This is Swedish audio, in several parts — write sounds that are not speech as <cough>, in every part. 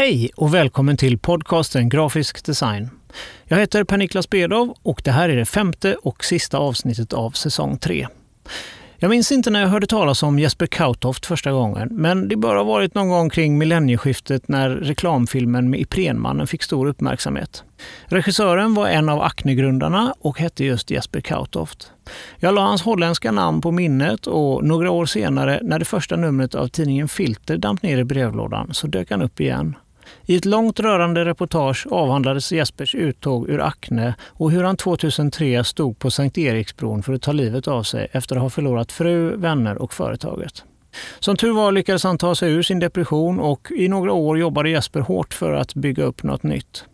Hej och välkommen till podcasten Grafisk design. Jag heter Per-Niklas Bedov och det här är det femte och sista avsnittet av säsong 3. Jag minns inte när jag hörde talas om Jesper Kautoft första gången, men det bör ha varit någon gång kring millennieskiftet när reklamfilmen med Iprenmannen fick stor uppmärksamhet. Regissören var en av Acne-grundarna och hette just Jesper Kautoft. Jag la hans holländska namn på minnet och några år senare när det första numret av tidningen Filter damp ner i brevlådan så dök han upp igen. I ett långt rörande reportage avhandlades Jespers uttåg ur Acne och hur han 2003 stod på Sankt Eriksbron för att ta livet av sig efter att ha förlorat fru, vänner och företaget. Som tur var lyckades han ta sig ur sin depression och i några år jobbade Jesper hårt för att bygga upp något nytt.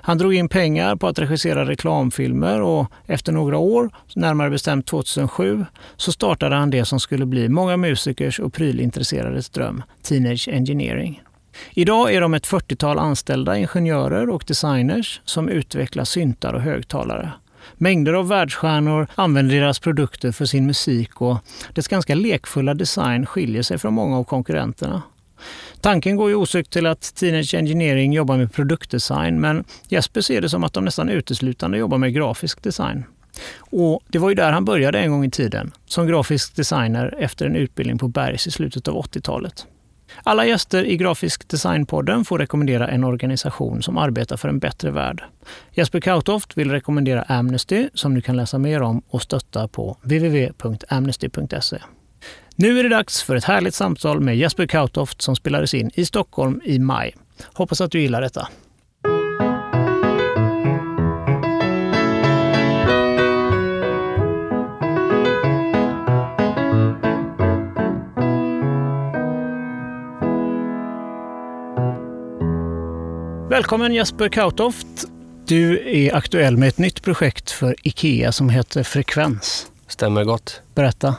Han drog in pengar på att regissera reklamfilmer och efter några år, närmare bestämt 2007, så startade han det som skulle bli många musikers och prylintresserades dröm, Teenage Engineering. Idag är de ett 40-tal anställda ingenjörer och designers som utvecklar syntar och högtalare. Mängder av världsstjärnor använder deras produkter för sin musik och dess ganska lekfulla design skiljer sig från många av konkurrenterna. Tanken går ju osökt till att Teenage Engineering jobbar med produktdesign men Jesper ser det som att de nästan uteslutande jobbar med grafisk design. Och det var ju där han började en gång i tiden, som grafisk designer efter en utbildning på Bergs i slutet av 80-talet. Alla gäster i Grafisk designpodden får rekommendera en organisation som arbetar för en bättre värld. Jesper Kautoft vill rekommendera Amnesty som du kan läsa mer om och stötta på www.amnesty.se. Nu är det dags för ett härligt samtal med Jesper Kautoft som spelades in i Stockholm i maj. Hoppas att du gillar detta. Välkommen Jesper Kautoft. Du är aktuell med ett nytt projekt för IKEA som heter Frekvens. Stämmer gott. Berätta.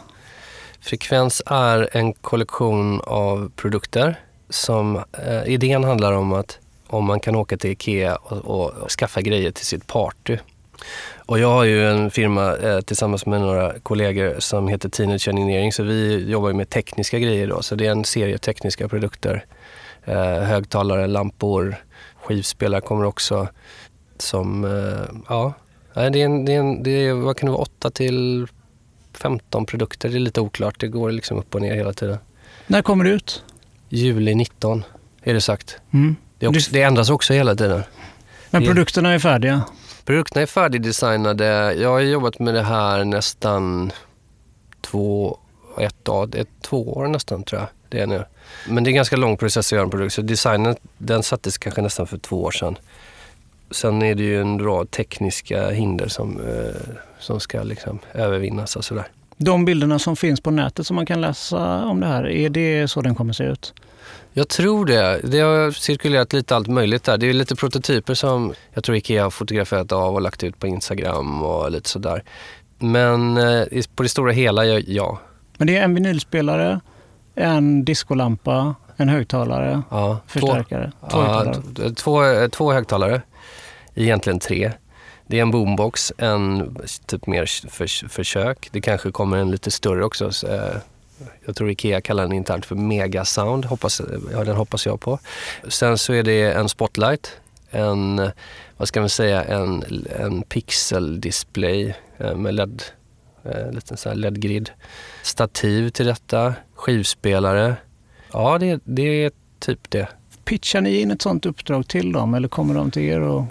Frekvens är en kollektion av produkter som eh, idén handlar om att om man kan åka till IKEA och, och skaffa grejer till sitt party. Och jag har ju en firma eh, tillsammans med några kollegor som heter Teenage Engineering så vi jobbar med tekniska grejer då. Så det är en serie tekniska produkter. Eh, högtalare, lampor, skivspelare kommer också. Som, eh, ja, det är, en, det är, en, det är vad kan det vara, 8 till 15 produkter. Det är lite oklart. Det går liksom upp och ner hela tiden. När kommer det ut? Juli 19 är det sagt. Mm. Det, också, det ändras också hela tiden. Men produkterna är färdiga? Produkterna är färdigdesignade. Jag har jobbat med det här nästan två, ett, ett, två år nästan tror jag det är nu. Men det är en ganska lång process att göra en produkt. Så designen den sattes kanske nästan för två år sedan. Sen är det ju en rad tekniska hinder som, eh, som ska liksom övervinnas och sådär. De bilderna som finns på nätet som man kan läsa om det här, är det så den kommer se ut? Jag tror det. Det har cirkulerat lite allt möjligt där. Det är lite prototyper som jag tror Ikea har fotograferat av och lagt ut på Instagram och lite sådär. Men eh, på det stora hela, ja. Men det är en vinylspelare, en diskolampa, en högtalare, ja, förstärkare. Två, två, högtalare. två, två högtalare, egentligen tre. Det är en boombox, en typ mer för, försök. Det kanske kommer en lite större också. Eh, jag tror Ikea kallar den internt för Megasound, hoppas, ja, den hoppas jag på. Sen så är det en spotlight, en, vad ska man säga, en, en pixeldisplay eh, med LED, eh, liten sån här LED-grid. Stativ till detta, skivspelare. Ja, det, det är typ det. Pitchar ni in ett sånt uppdrag till dem eller kommer de till er? Och...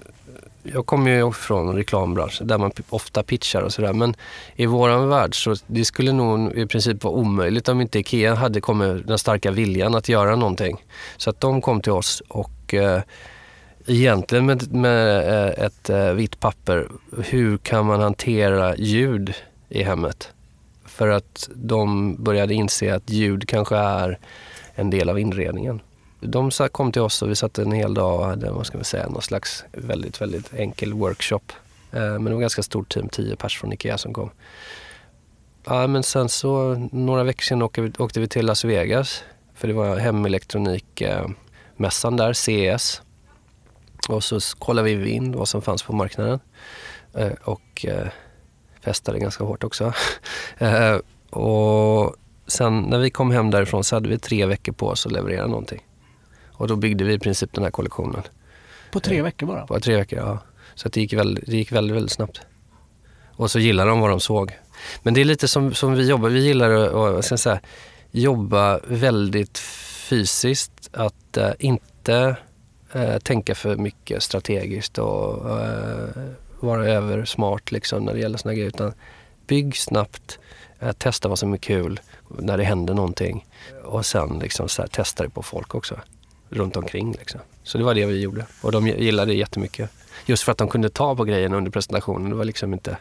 Jag kommer ju från reklambranschen där man ofta pitchar och sådär. Men i våran värld så det skulle nog i princip vara omöjligt om inte IKEA hade kommit den starka viljan att göra någonting. Så att de kom till oss och eh, egentligen med, med eh, ett eh, vitt papper, hur kan man hantera ljud i hemmet? För att de började inse att ljud kanske är en del av inredningen. De kom till oss och vi satt en hel dag och hade vad ska man säga, någon slags väldigt, väldigt enkel workshop. Eh, men det var ett ganska stort team, tio pers från Ikea som kom. Ja, men sen så några veckor senare åkte vi, åkte vi till Las Vegas. För det var hemelektronikmässan där, CES. Och så kollade vi in vad som fanns på marknaden. Eh, och eh, festade ganska hårt också. <laughs> eh, och sen när vi kom hem därifrån så hade vi tre veckor på oss att leverera någonting. Och då byggde vi i princip den här kollektionen. På tre veckor bara? På tre veckor, ja. Så det gick, väldigt, det gick väldigt, väldigt snabbt. Och så gillade de vad de såg. Men det är lite som, som vi jobbar. Vi gillar att säga, jobba väldigt fysiskt. Att uh, inte uh, tänka för mycket strategiskt och uh, vara översmart liksom, när det gäller såna grejer. Utan bygg snabbt, eh, testa vad som är kul när det händer någonting. Och sen liksom så här, testa det på folk också runt omkring. Liksom. Så det var det vi gjorde och de gillade det jättemycket. Just för att de kunde ta på grejerna under presentationen. Det var liksom inte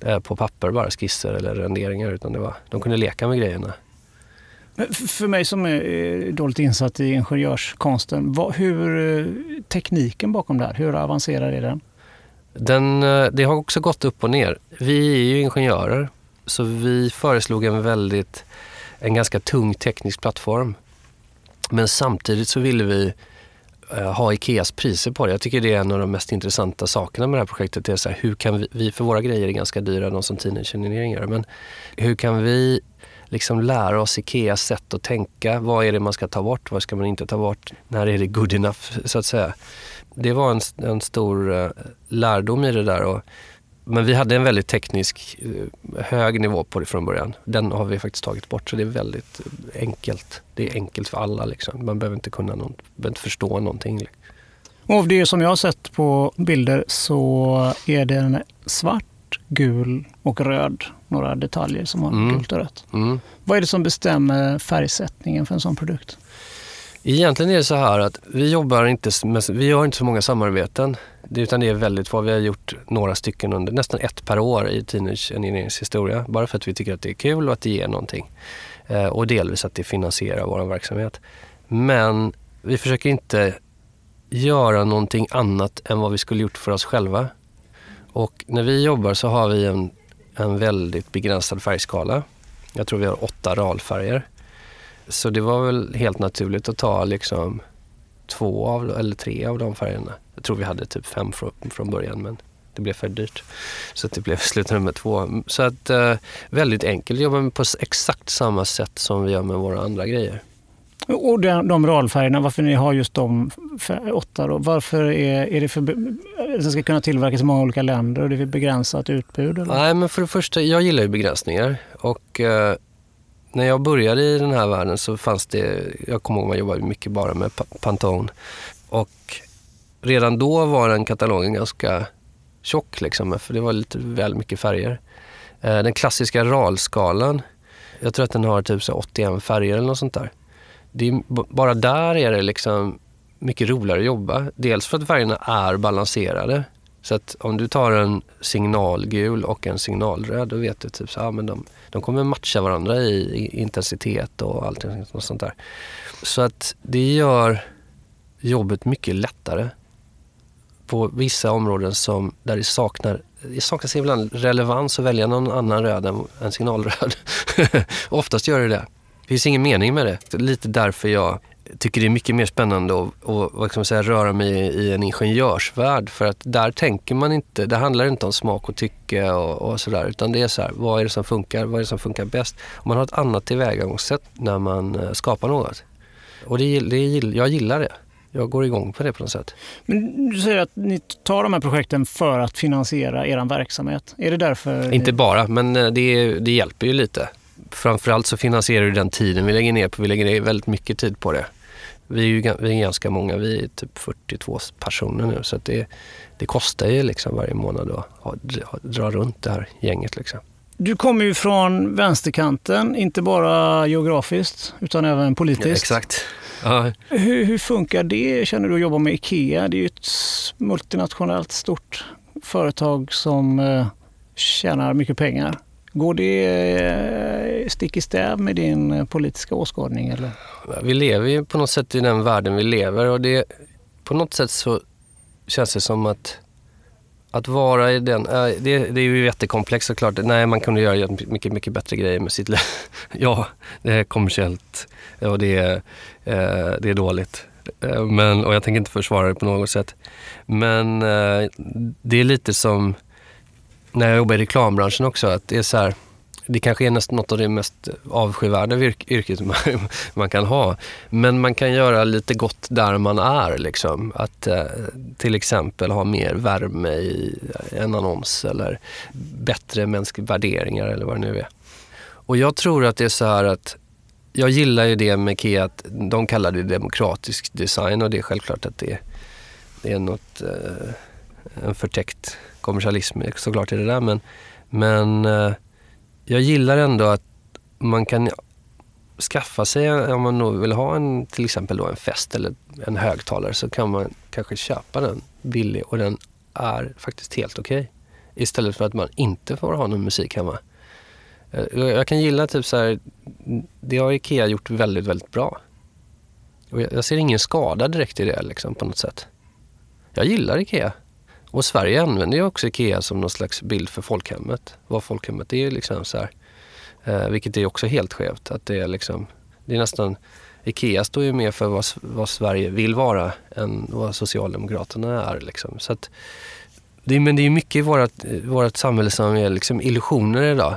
eh, på papper bara skisser eller renderingar utan det var, de kunde leka med grejerna. För mig som är dåligt insatt i ingenjörskonsten, vad, hur eh, tekniken bakom det här, hur avancerad är den? Den? Eh, det har också gått upp och ner. Vi är ju ingenjörer så vi föreslog en väldigt, en ganska tung teknisk plattform. Men samtidigt så ville vi eh, ha Ikeas priser på det. Jag tycker det är en av de mest intressanta sakerna med det här projektet. Det är så här, hur kan vi, vi, för våra grejer är ganska dyra, de som Teenage Engineering gör, men hur kan vi liksom lära oss Ikeas sätt att tänka? Vad är det man ska ta bort? Vad ska man inte ta bort? När är det good enough, så att säga? Det var en, en stor uh, lärdom i det där. Och men vi hade en väldigt teknisk, eh, hög nivå på det från början. Den har vi faktiskt tagit bort så det är väldigt enkelt. Det är enkelt för alla liksom. Man behöver inte kunna någon, behöver inte förstå någonting. Och av det som jag har sett på bilder så är den svart, gul och röd. Några detaljer som har mm. gult och rött. Mm. Vad är det som bestämmer färgsättningen för en sån produkt? Egentligen är det så här att vi jobbar inte, med, vi gör inte så många samarbeten. Utan det är väldigt få. Vi har gjort några stycken under nästan ett per år i Teenage Engineerings historia. Bara för att vi tycker att det är kul och att det ger någonting. Eh, och delvis att det finansierar vår verksamhet. Men vi försöker inte göra någonting annat än vad vi skulle gjort för oss själva. Och när vi jobbar så har vi en, en väldigt begränsad färgskala. Jag tror vi har åtta RAL-färger. Så det var väl helt naturligt att ta liksom två av, eller tre av de färgerna. Jag tror vi hade typ fem från, från början men det blev för dyrt. Så det blev <laughs> slutnummer två. Så att eh, väldigt enkelt. Vi jobbar på exakt samma sätt som vi gör med våra andra grejer. Och de, de ralfärgerna, varför ni har just de åtta då? Varför är, är det för det ska kunna tillverkas i många olika länder och det är begränsat utbud? Eller? Nej, men för det första, jag gillar ju begränsningar och eh, när jag började i den här världen så fanns det, jag kommer ihåg att man jobbade mycket bara med Pantone. Och redan då var den katalogen ganska tjock liksom, för det var lite väl mycket färger. Eh, den klassiska RAL-skalan, jag tror att den har typ 81 färger eller något sånt där. Det är, bara där är det liksom mycket roligare att jobba. Dels för att färgerna är balanserade. Så att om du tar en signalgul och en signalröd, då vet du typ så, här, men de, de kommer matcha varandra i, intensitet och allt sånt där. Så att det gör jobbet mycket lättare på vissa områden som, där det saknar det saknas ibland relevans att välja någon annan röd än, än signalröd. <laughs> Oftast gör det det. Det finns ingen mening med det. Lite därför jag tycker det är mycket mer spännande att, att vad ska man säga, röra mig i en ingenjörsvärld. För att där tänker man inte, det handlar inte om smak och tycke och, och sådär. Utan det är så här, vad är det som funkar? Vad är det som funkar bäst? Och man har ett annat tillvägagångssätt när man eh, skapar något. Och det, det, jag gillar det. Jag går igång på det på något sätt. Men du säger att ni tar de här projekten för att finansiera er verksamhet. Är det därför? Inte bara, men eh, det, det hjälper ju lite framförallt så finansierar det den tiden vi lägger ner på. Vi lägger ner väldigt mycket tid på det. Vi är ju vi är ganska många, vi är typ 42 personer nu så det, det kostar ju liksom varje månad att dra runt det här gänget. Liksom. Du kommer ju från vänsterkanten, inte bara geografiskt utan även politiskt. Ja, exakt. Ja. Hur, hur, funkar det, känner du, att jobba med IKEA? Det är ju ett multinationellt stort företag som eh, tjänar mycket pengar. Går det eh, stick i stäv med din eh, politiska åskådning? Eller? Vi lever ju på något sätt i den världen vi lever och det, på något sätt så känns det som att att vara i den, eh, det, det, är ju jättekomplext såklart. Nej, man kunde göra mycket, mycket bättre grejer med sitt liv. <laughs> ja, det är kommersiellt och det är, det är dåligt. Men, och jag tänker inte försvara det på något sätt. Men det är lite som när jag jobbar i reklambranschen också, att det är så här, det kanske är nästan något av det mest avskyvärda yrket <laughs> man, man, kan ha. Men man kan göra lite gott där man är. Liksom. Att eh, till exempel ha mer värme i en annons eller bättre mänskliga värderingar eller vad det nu är. Och jag tror att det är så här att jag gillar ju det med IKEA att de kallar det demokratisk design och det är självklart att det, det är något, eh, en förtäckt kommersialism såklart är det där men, men eh, jag gillar ändå att man kan skaffa sig, om man vill ha en, till exempel då en fest eller en högtalare så kan man kanske köpa den billig och den är faktiskt helt okej. Okay. Istället för att man inte får ha någon musik hemma. Eh, jag kan gilla typ så här, det har IKEA gjort väldigt, väldigt bra. Och jag ser ingen skada direkt i det liksom, på något sätt. Jag gillar IKEA. Och Sverige använder ju också IKEA som någon slags bild för folkhemmet. Vad folkhemmet är liksom så här. Eh, vilket är också helt skevt. Att det är liksom, det är nästan, IKEA står ju mer för vad, vad Sverige vill vara än vad Socialdemokraterna är. Liksom. Så att, det, men det är mycket i vårt, vårt samhälle som är liksom illusioner idag.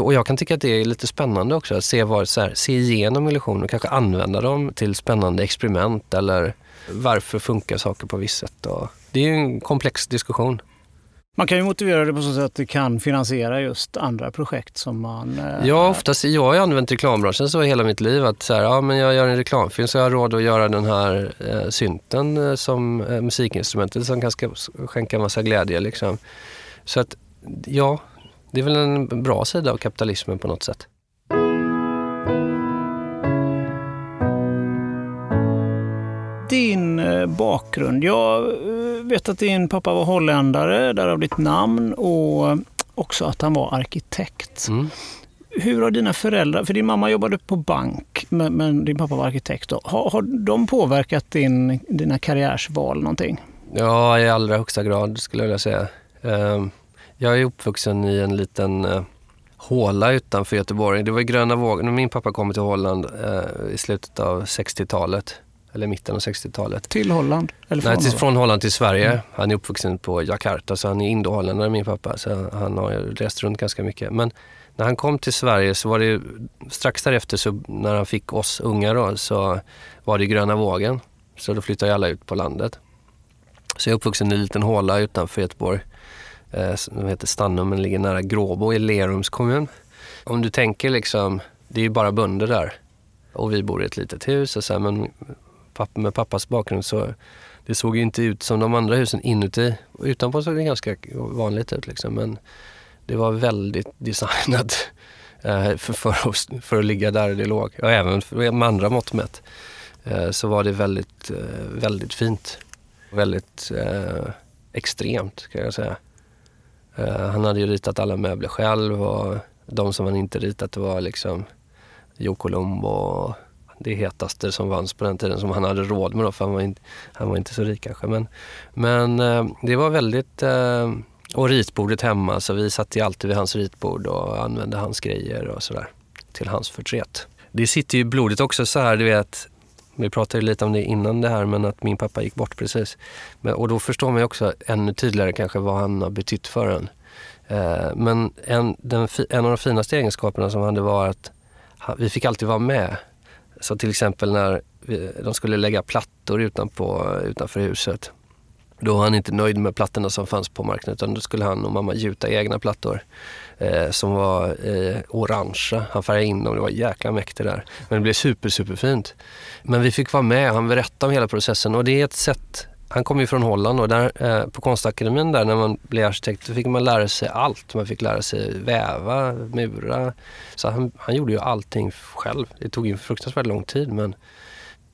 Och jag kan tycka att det är lite spännande också att se, vad, så här, se igenom illusioner och kanske använda dem till spännande experiment eller varför funkar saker på visst sätt. Och det är en komplex diskussion. Man kan ju motivera det på så sätt att det kan finansiera just andra projekt som man... Eh, ja, oftast. Jag har använt reklambranschen så hela mitt liv. Att så här, ja, men jag gör en reklamfilm så jag har råd att göra den här eh, synten eh, som eh, musikinstrumentet som kan skänka en massa glädje. Liksom. Så att ja, det är väl en bra sida av kapitalismen på något sätt. Din eh, bakgrund. Jag eh, vet att din pappa var holländare, därav ditt namn och också att han var arkitekt. Mm. Hur har dina föräldrar, för din mamma jobbade på bank men, men din pappa var arkitekt. Då. Har, har de påverkat din, dina karriärsval någonting? Ja, i allra högsta grad skulle jag vilja säga. Um, jag är uppvuxen i en liten eh, håla utanför Göteborg. Det var gröna vågen. Min pappa kom till Holland i slutet av 60-talet. Eller mitten av 60-talet. Till Holland? Eller från, Nej, till, från Holland till Sverige. Mm. Han är uppvuxen på Jakarta så han är indoholländare min pappa. Så han har rest runt ganska mycket. Men när han kom till Sverige så var det strax därefter så när han fick oss unga då, så var det gröna vågen. Så då flyttade alla ut på landet. Så jag är uppvuxen i en liten håla utanför Göteborg eh, som heter Stannum, men ligger nära Gråbo i Lerums kommun. Om du tänker liksom, det är ju bara bönder där och vi bor i ett litet hus och så här, men pappa, med pappas bakgrund så det såg ju inte ut som de andra husen inuti. Utanpå såg det ganska vanligt ut liksom, men det var väldigt designat <laughs> eh, för, för, att, för, att ligga där det låg. Och även med andra mått mätt eh, så var det väldigt, eh, väldigt fint. Väldigt eh, extremt kan jag säga. Eh, han hade ju ritat alla möbler själv och de som han inte ritat var liksom Jo Colombo och det hetaste som vanns på den tiden som han hade råd med då, för han var inte, han var inte så rik kanske. Men, men eh, det var väldigt... Eh, och ritbordet hemma, så vi satt ju alltid vid hans ritbord och använde hans grejer och sådär till hans förtret. Det sitter ju blodet också så här, du vet, vi pratade lite om det innan det här, men att min pappa gick bort precis. Men, och då förstår man också ännu tydligare kanske vad han har betytt för en. Eh, men en, den, en av de finaste egenskaperna som hade var att vi fick alltid vara med. Så till exempel när de skulle lägga plattor utanpå, utanför huset. Då var han inte nöjd med plattorna som fanns på marknaden utan då skulle han och mamma gjuta egna plattor eh, som var eh, orangea. Han färgade in dem, det var jäkla mäktigt där. Men det blev super, superfint. Men vi fick vara med, han berättade om hela processen och det är ett sätt han kom ju från Holland och där, eh, på konstakademin där när man blev arkitekt så fick man lära sig allt. Man fick lära sig väva, mura. Så han, han gjorde ju allting själv. Det tog ju fruktansvärt lång tid men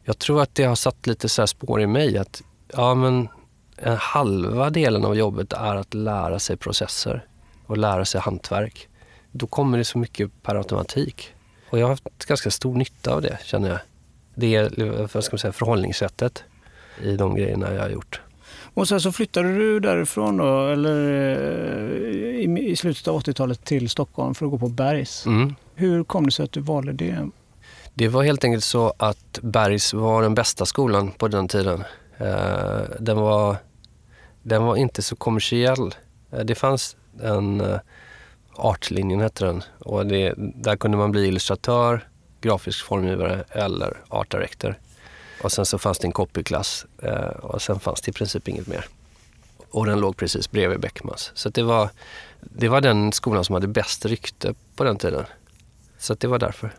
jag tror att det har satt lite så spår i mig att ja, men en halva delen av jobbet är att lära sig processer och lära sig hantverk. Då kommer det så mycket per automatik. Och jag har haft ganska stor nytta av det känner jag. Det vad ska man säga, förhållningssättet i de grejerna jag har gjort. Och sen så flyttade du därifrån då, eller eh, i, slutet av 80-talet till Stockholm för att gå på Bergs. Mm. Hur kom det sig att du valde det? Det var helt enkelt så att Bergs var den bästa skolan på den tiden. Eh, den var, den var inte så kommersiell. Eh, det fanns en Artlinjen hette den. Och det, där kunde man bli illustratör, grafisk formgivare eller art director. Och sen så fanns det en copyklass eh, och sen fanns det i princip inget mer. Och den låg precis bredvid Beckmans. Så det var, det var den skolan som hade bäst rykte på den tiden. Så det var därför.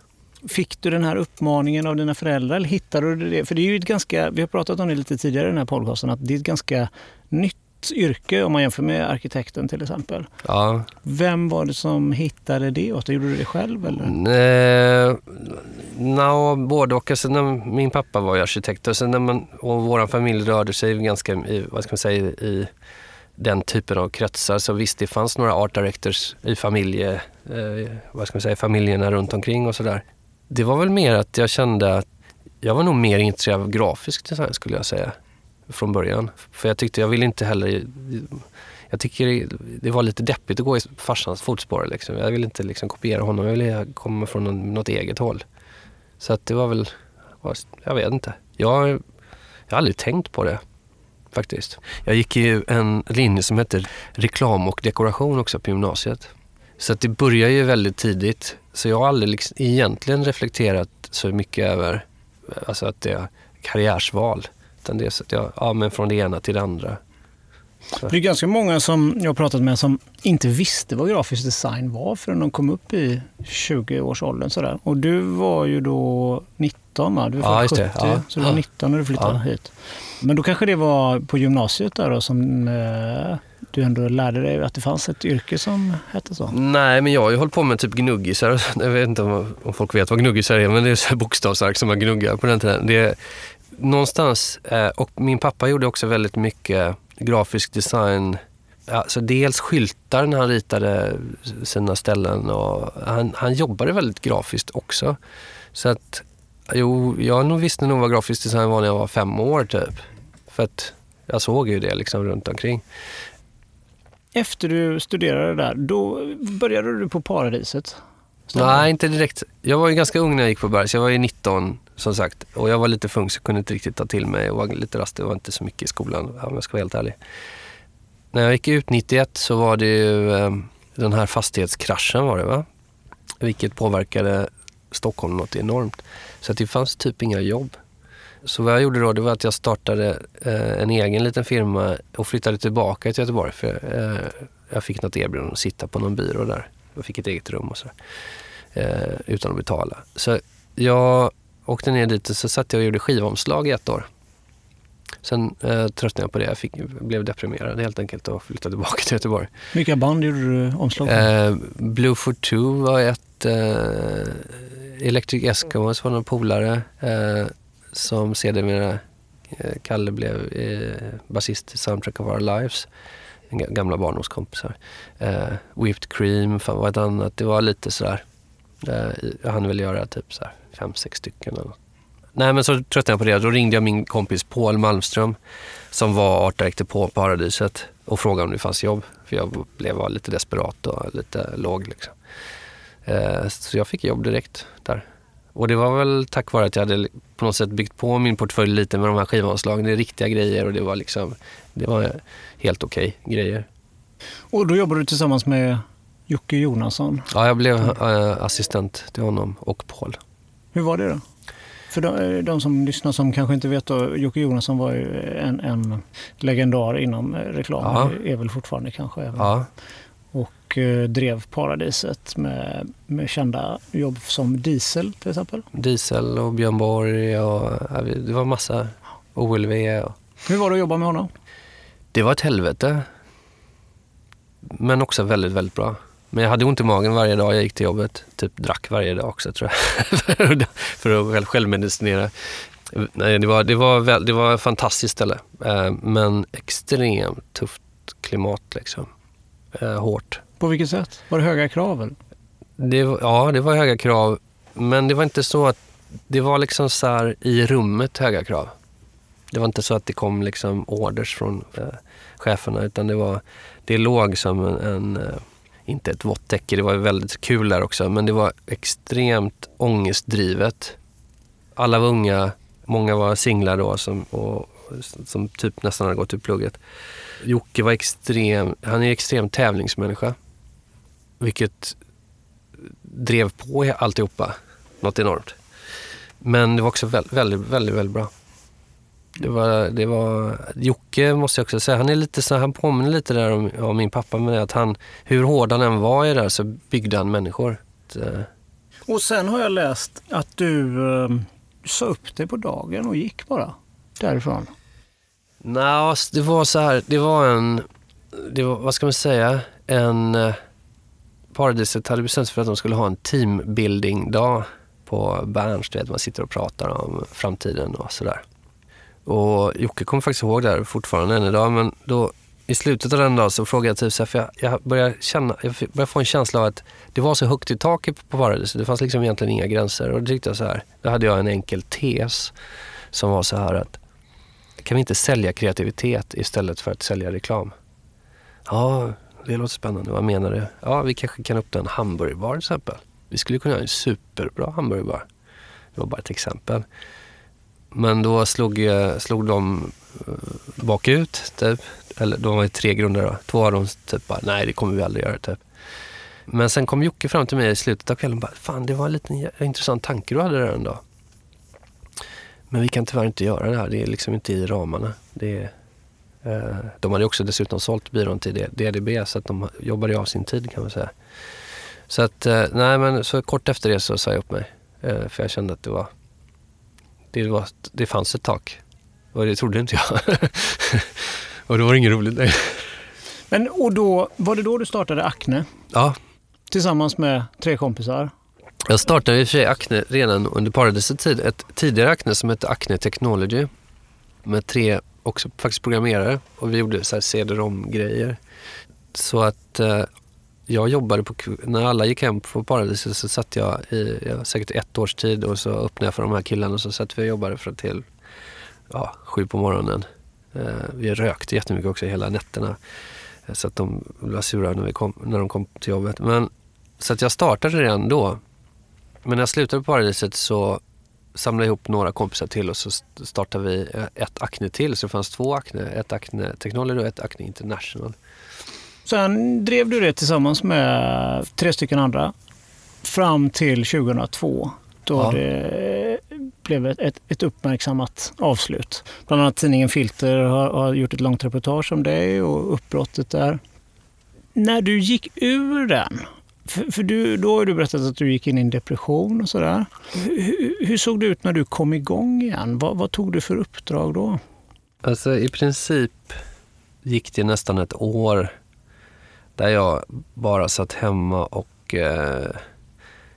Fick du den här uppmaningen av dina föräldrar eller hittade du det? För det är ju ett ganska, vi har pratat om det lite tidigare i den här podcasten, att det är ett ganska nytt yrke om man jämför med arkitekten till exempel. Ja. Vem var det som hittade det åt dig? Gjorde du det själv? Eller? Eh, no, både och. Alltså, när, min pappa var ju arkitekt och, sen när man, och vår familj rörde sig ganska i, vad ska man säga, i den typen av kretsar. Så visst, det fanns några art directors i familje, eh, vad ska man säga, familjerna runt omkring och sådär. Det var väl mer att jag kände att jag var nog mer intresserad av grafisk design skulle jag säga från början. För jag tyckte jag ville inte heller... Jag tycker det var lite deppigt att gå i farsans fotspår. Liksom. Jag ville inte liksom kopiera honom, jag ville komma från något eget håll. Så att det var väl... Jag vet inte. Jag, jag har aldrig tänkt på det faktiskt. Jag gick ju en linje som heter reklam och dekoration också på gymnasiet. Så att det börjar ju väldigt tidigt. Så jag har aldrig liksom egentligen reflekterat så mycket över alltså att det är karriärsval. Utan det är så att jag, ja men från det ena till det andra. Så. Det är ganska många som jag har pratat med som inte visste vad grafisk design var förrän de kom upp i 20-årsåldern. Sådär. Och du var ju då 19 va? Du var ja, 70, ja. så du var 19 när du flyttade ja. hit. Men då kanske det var på gymnasiet där då som eh, du ändå lärde dig att det fanns ett yrke som hette så? Nej, men jag har ju hållit på med typ gnuggisar. Jag vet inte om, folk vet vad gnuggisar är, men det är så bokstavsark som man gnuggar på den tiden. Det är, någonstans, eh, och min pappa gjorde också väldigt mycket grafisk design. Alltså dels skyltar när han ritade sina ställen och han, han jobbade väldigt grafiskt också. Så att, jo, jag nog visste nog vad grafisk design var när jag var fem år typ. För att jag såg ju det liksom runt omkring. Efter du studerade där, då började du på Paradiset? Nej, inte direkt. Jag var ju ganska ung när jag gick på Bergs. Jag var ju 19 som sagt. Och jag var lite fung så kunde inte riktigt ta till mig och var lite rastig. Jag var inte så mycket i skolan om jag ska vara helt ärlig. När jag gick ut 91 så var det ju eh, den här fastighetskraschen var det va? Vilket påverkade Stockholm något enormt. Så att det fanns typ inga jobb. Så vad jag gjorde då det var att jag startade eh, en egen liten firma och flyttade tillbaka till Göteborg. För eh, jag fick något erbjudande att sitta på någon byrå där. Jag fick ett eget rum och så. Eh, utan att betala. Så jag åkte ner dit och så satt jag och gjorde skivomslag i ett år. Sen eh, tröttnade jag på det. Jag fick, blev deprimerad helt enkelt och flyttade tillbaka till Göteborg. Vilka band gjorde du omslag? Eh, Blue for Two var ett. Eh, Electric Eskimos var någon polare eh, som sedermera eh, Kalle blev eh, basist i Soundtrack of Our Lives. Gamla barndomskompisar. Eh, Whipped Cream var ett annat. Det var lite sådär. Eh, jag hann väl göra typ så fem, sex stycken eller något. Nej men så tröttnade jag på det. Då ringde jag min kompis Paul Malmström som var art director på Paradiset och frågade om det fanns jobb. För jag blev lite desperat och lite låg liksom. Eh, så jag fick jobb direkt där. Och det var väl tack vare att jag hade på något sätt byggt på min portfölj lite med de här skivanslagen. Det är riktiga grejer och det var liksom, det var helt okej okay grejer. Och då jobbade du tillsammans med Jocke Jonasson? Ja, jag blev äh, assistent till honom och Paul. Hur var det då? För de, eh, de, som lyssnar som kanske inte vet då, Jocke Jonasson var ju en, en legendar inom eh, reklam. Ja. Är väl fortfarande kanske. Även. Ja. Och eh, drev Paradiset med, med kända jobb som Diesel till exempel. Diesel och Björn Borg och det var massa OLV. Och... Hur var det att jobba med honom? Det var ett helvete. Men också väldigt, väldigt bra. Men jag hade ont i magen varje dag jag gick till jobbet. Typ drack varje dag också tror jag. <laughs> för att självmedicinera. Nej, det var, det var, väl, det var ett fantastiskt ställe. Eh, men extremt tufft klimat liksom. Eh, hårt. På vilket sätt? Var det höga krav? Det, ja, det var höga krav. Men det var inte så att det var liksom så här i rummet höga krav. Det var inte så att det kom liksom orders från eh, cheferna utan det var, det låg som en, en eh, inte ett vått täcke, det var väldigt kul där också, men det var extremt ångestdrivet. Alla var unga, många var singlar då som, och, som typ nästan hade gått ur plugget. Jocke var extrem, han är extrem tävlingsmänniska. Vilket drev på alltihopa något enormt. Men det var också väldigt, väldigt, väldigt, väldigt bra. Det var, det var, Jocke måste jag också säga, han är lite så, han påminner lite där om, om min pappa med att han, hur hård han än var i det där så byggde han människor. Eh, och sen har jag läst att du eh, sa upp dig på dagen och gick bara därifrån. Nej, det var så här, det var en, det var, vad ska man säga, en eh, Paradiset hade bestämt sig för att de skulle ha en teambuilding-dag på Berns, du vet, man sitter och pratar om framtiden och sådär. Och Jocke kommer faktiskt ihåg det här fortfarande än idag, men då i slutet av den dagen så frågade jag typ så här, för jag, jag började känna, jag började få en känsla av att det var så högt i taket på Paradiset, det fanns liksom egentligen inga gränser. Och då tyckte jag så här, då hade jag en enkel tes som var så här att kan vi inte sälja kreativitet istället för att sälja reklam? Ja, det låter spännande. Vad menar du? Ja, vi kanske kan öppna en hamburgerbar till exempel. Vi skulle kunna ha en superbra hamburgerbar. Det var bara ett exempel. Men då slog, eh, slog de eh, bakut, typ. Eller de var ju tre grundare. då. Två av dem typ bara, nej det kommer vi aldrig göra, typ. Men sen kom Jocke fram till mig i slutet av kvällen och bara, fan det var en liten intressant tanke du hade där en dag. Men vi kan tyvärr inte göra det här. Det är liksom inte i ramarna. Det är, eh, de hade också dessutom sålt byrån till DDB så att de jobbade av sin tid kan man säga. Så att, eh, nej men så kort efter det så sa jag upp mig. Eh, för jag kände att det var, det var, det fanns ett tak. Och det trodde inte jag. <laughs> och då var det inget roligt längre. Men och då, var det då du startade Acne Ja, tillsammans med tre kompisar? Jag startade i och för sig Acne redan under Paradisets tid. Ett tidigare Acne som hette Acne Technology. Med tre också faktiskt programmerare. Och vi gjorde så här cd-rom-grejer. Så att eh, jag jobbade på, när alla gick hem på Paradiset så satt jag i ja, säkert ett års tid och så öppnade jag för de här killarna och så satt vi och jobbade från till ja, sju på morgonen. Eh, vi rökte jättemycket också hela nätterna. Så att de blev sura när, vi kom, när de kom till jobbet. Men, så att jag startade redan då. Men när jag slutade på Paradiset så samlade jag ihop några kompisar till och så startade vi eh, ett Acne till. Så det fanns två Acne. Ett Acne Technology och ett Acne International. Sen drev du det tillsammans med tre stycken andra fram till 2002 då Ja. det blev ett, ett, ett uppmärksammat avslut. Bland annat tidningen Filter har, har gjort ett långt reportage om dig och uppbrottet där. När du gick ur den, för, för du, då har du berättat att du gick in i en depression och sådär. Hur, hur såg det ut när du kom igång igen? Vad, vad tog du för uppdrag då? Alltså i princip gick det nästan ett år där jag bara satt hemma och eh,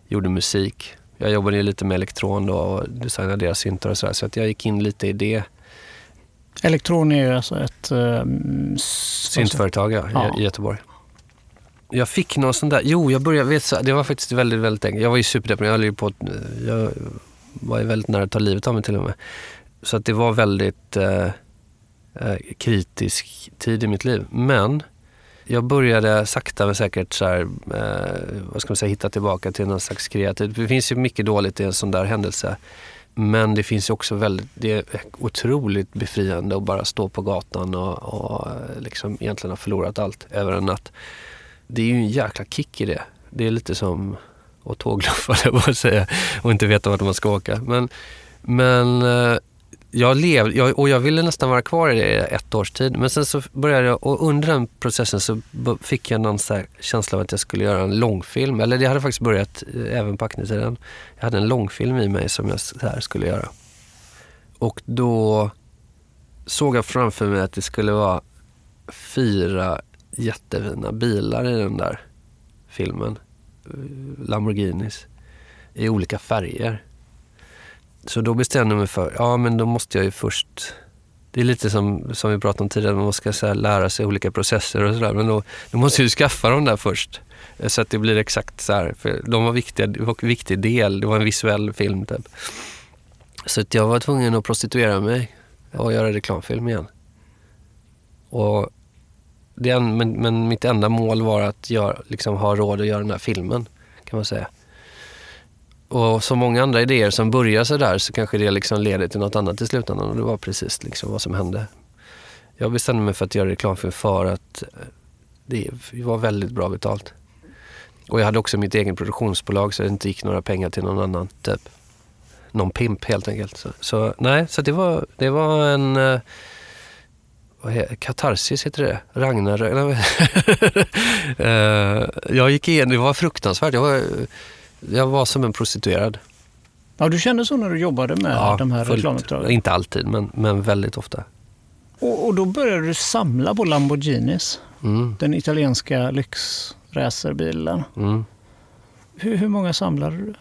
gjorde musik. Jag jobbade ju lite med elektron då och designade deras syntar och sådär. Så att jag gick in lite i det. Elektron är ju alltså ett... Um, Syntföretag ja, Ja. i Göteborg. Jag fick någon sån där, jo jag började, vet, så- det var faktiskt väldigt, väldigt enkelt. Jag var ju superdeprimerad, jag höll ju på att- jag var ju väldigt nära att ta livet av mig till och med. Så att det var väldigt eh, eh kritisk tid i mitt liv. Men jag började sakta men säkert så här, eh, vad ska man säga, hitta tillbaka till någon slags kreativt. Det finns ju mycket dåligt i en sån där händelse. Men det finns ju också väldigt, det är otroligt befriande att bara stå på gatan och, och eh, liksom egentligen ha förlorat allt över en natt. Det är ju en jäkla kick i det. Det är lite som att tågluffa, <laughs> jag bara säga, och inte veta vart man ska åka. Men, men eh, jag levde, jag, och jag ville nästan vara kvar i det i ett års tid. Men sen så började jag, och under den processen så fick jag någon så här känsla av att jag skulle göra en långfilm. Eller det hade faktiskt börjat eh, även på Acne-tiden. Jag hade en långfilm i mig som jag så här skulle göra. Och då såg jag framför mig att det skulle vara fyra jättefina bilar i den där filmen. Lamborghinis. I olika färger. Så då bestämde jag mig för, ja men då måste jag ju först det är lite som, som vi pratade om tidigare, man ska så här, lära sig olika processer och sådär. Men då, då måste jag ju skaffa dem där först. Eh, så att det blir exakt så här. För de var viktiga, det var en viktig del, det var en visuell film typ. Så att jag var tvungen att prostituera mig och göra reklamfilm igen. Och det, en- men, men mitt enda mål var att gör, liksom, ha råd att göra den här filmen, kan man säga. Och som många andra idéer som börjar så där så kanske det liksom leder till något annat i slutändan. Och det var precis liksom vad som hände. Jag bestämde mig för att göra reklamfilm för att eh, det var väldigt bra betalt. Och jag hade också mitt egen produktionsbolag så det inte gick några pengar till någon annan. Typ. Någon pimp helt enkelt. Så, så nej, så det var, det var en... Eh, vad heter, katarsis heter det? Ragnar... <laughs> eh, jag gick igenom, det var fruktansvärt. Jag var, jag var som en prostituerad. Ja, du kände så när du jobbade med ja, de här reklamuppdragen? Inte alltid, men, men väldigt ofta. Och, och då började du samla på Lamborghinis, mm. den italienska lyxracerbilen. Mm. Hur, hur många samlade du?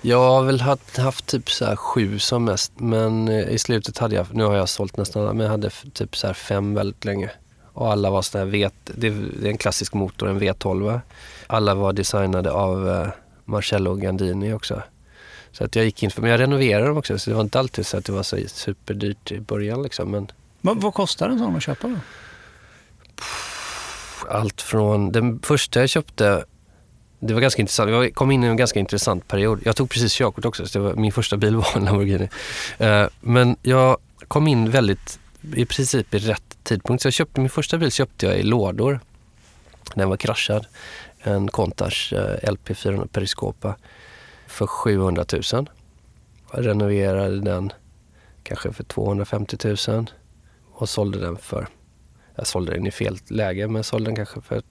Jag har väl haft, haft typ så sju som mest, men eh, i slutet hade jag, nu har jag sålt nästan alla, men jag hade typ så fem väldigt länge. Och alla var sådana här V, det är en klassisk motor, en V12. Alla var designade av eh, Marcello Gandini också. Så att jag gick in för, men jag renoverade dem också så det var inte alltid så att det var så superdyrt i början liksom. Men, men vad kostar en sån att köpa då? Allt från, den första jag köpte, det var ganska intressant. Jag kom in i en ganska intressant period. Jag tog precis körkort också, så det var, min första bil var en Lamborghini. Uh, men jag kom in väldigt, i princip i rätt tidpunkt. Så jag köpte, min första bil köpte jag i lådor. Den var kraschad. En Contas uh, eh, LP 400 Periscopa för 700 000. Jag renoverade den kanske för 250 000 och sålde den för, jag sålde den i fel läge, men sålde den kanske för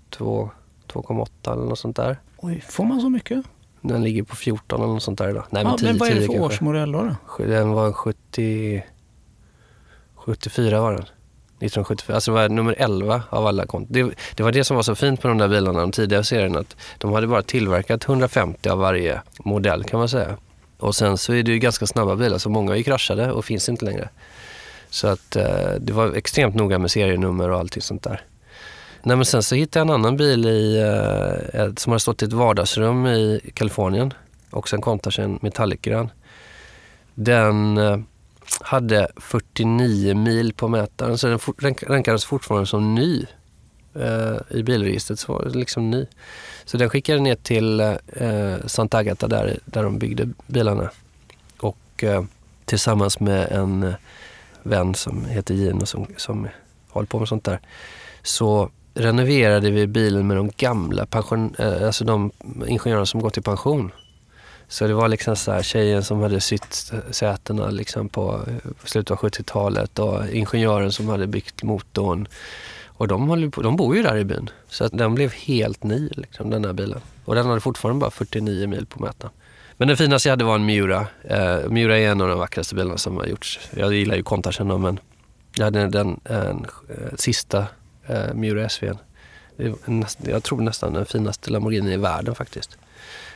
2,8 eller något sånt där. Oj, får man så mycket? Den ligger på 14 eller något sånt där idag. Nej, men, ja, 10, men vad är det för årsmodell då, då? Den var 70, 74 var den. 1974, alltså det var nummer 11 av alla konton. Det, det, var det som var så fint på de där bilarna, de tidigare serierna, att de hade bara tillverkat 150 av varje modell kan man säga. Och sen så är det ju ganska snabba bilar, så många är kraschade och finns inte längre. Så att eh, det var extremt noga med serienummer och allting sånt där. Nej, men sen så hittade jag en annan bil i, eh, som hade stått i ett vardagsrum i Kalifornien. Också en Countach, en Metallic-grön. Den eh, hade 49 mil på mätaren, så den rankades fortfarande som ny. Eh, I bilregistret så var liksom ny. Så den skickade ner till eh, Santa Agata där, där de byggde bilarna. Och eh, tillsammans med en eh, vän som heter Gino som, som håller på med sånt där. Så renoverade vi bilen med de gamla pension, eh, alltså de ingenjörerna som gått i pension. Så det var liksom så här, tjejen som hade sytt sätena liksom på eh, slutet av 70-talet och ingenjören som hade byggt motorn. Och de, på, de bor ju där i byn. Så att den blev helt ny, liksom, den här bilen. Och den hade fortfarande bara 49 mil på mätaren. Men den finaste jag hade var en Miura. Eh, Miura är en av de vackraste bilarna som har gjorts. Jag gillar ju Contachen men jag hade den en, en, sista eh, Miura SV. Jag tror nästan den finaste Lamborghini i världen faktiskt.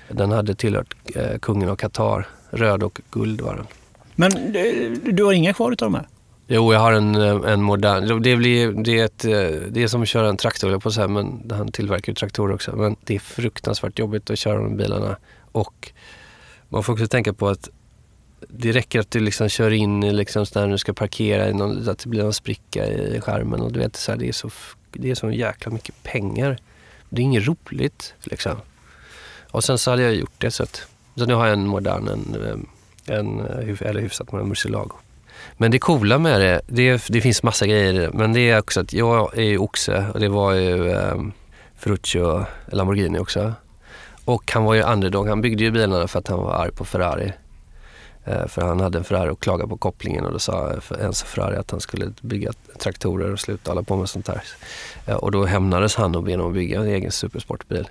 Den hade tillhört eh, kungen av Qatar. Röd och guld var den. Men eh, du har inga kvar utav de här? Jo, jag har en, eh, en modern. Det, blir, det, är ett, eh, det är som att köra en traktor, på så här, men han tillverkar ju traktorer också. Men det är fruktansvärt jobbigt att köra de bilarna. Och man får också tänka på att det räcker att du liksom kör in i liksom när du ska parkera, någon, att det blir en spricka i skärmen. Och du vet, så här, det, är så, det är så jäkla mycket pengar. Det är inget roligt. Liksom. Och sen så hade jag gjort det så att så nu har jag en modern, en, en, eller hyfsat modern Murcielago. Men det coola med det, det, det finns massa grejer i det, men det är också att jag är ju oxe och det var ju eh, Ferruccio Lamborghini också. Och han var ju underdog, han byggde ju bilarna för att han var arg på Ferrari. Eh, för han hade en Ferrari och klagade på kopplingen och då sa eh, Enzo Ferrari att han skulle bygga traktorer och sluta hålla på med sånt där. Eh, och då hämnades han och genom att bygga en egen supersportbil.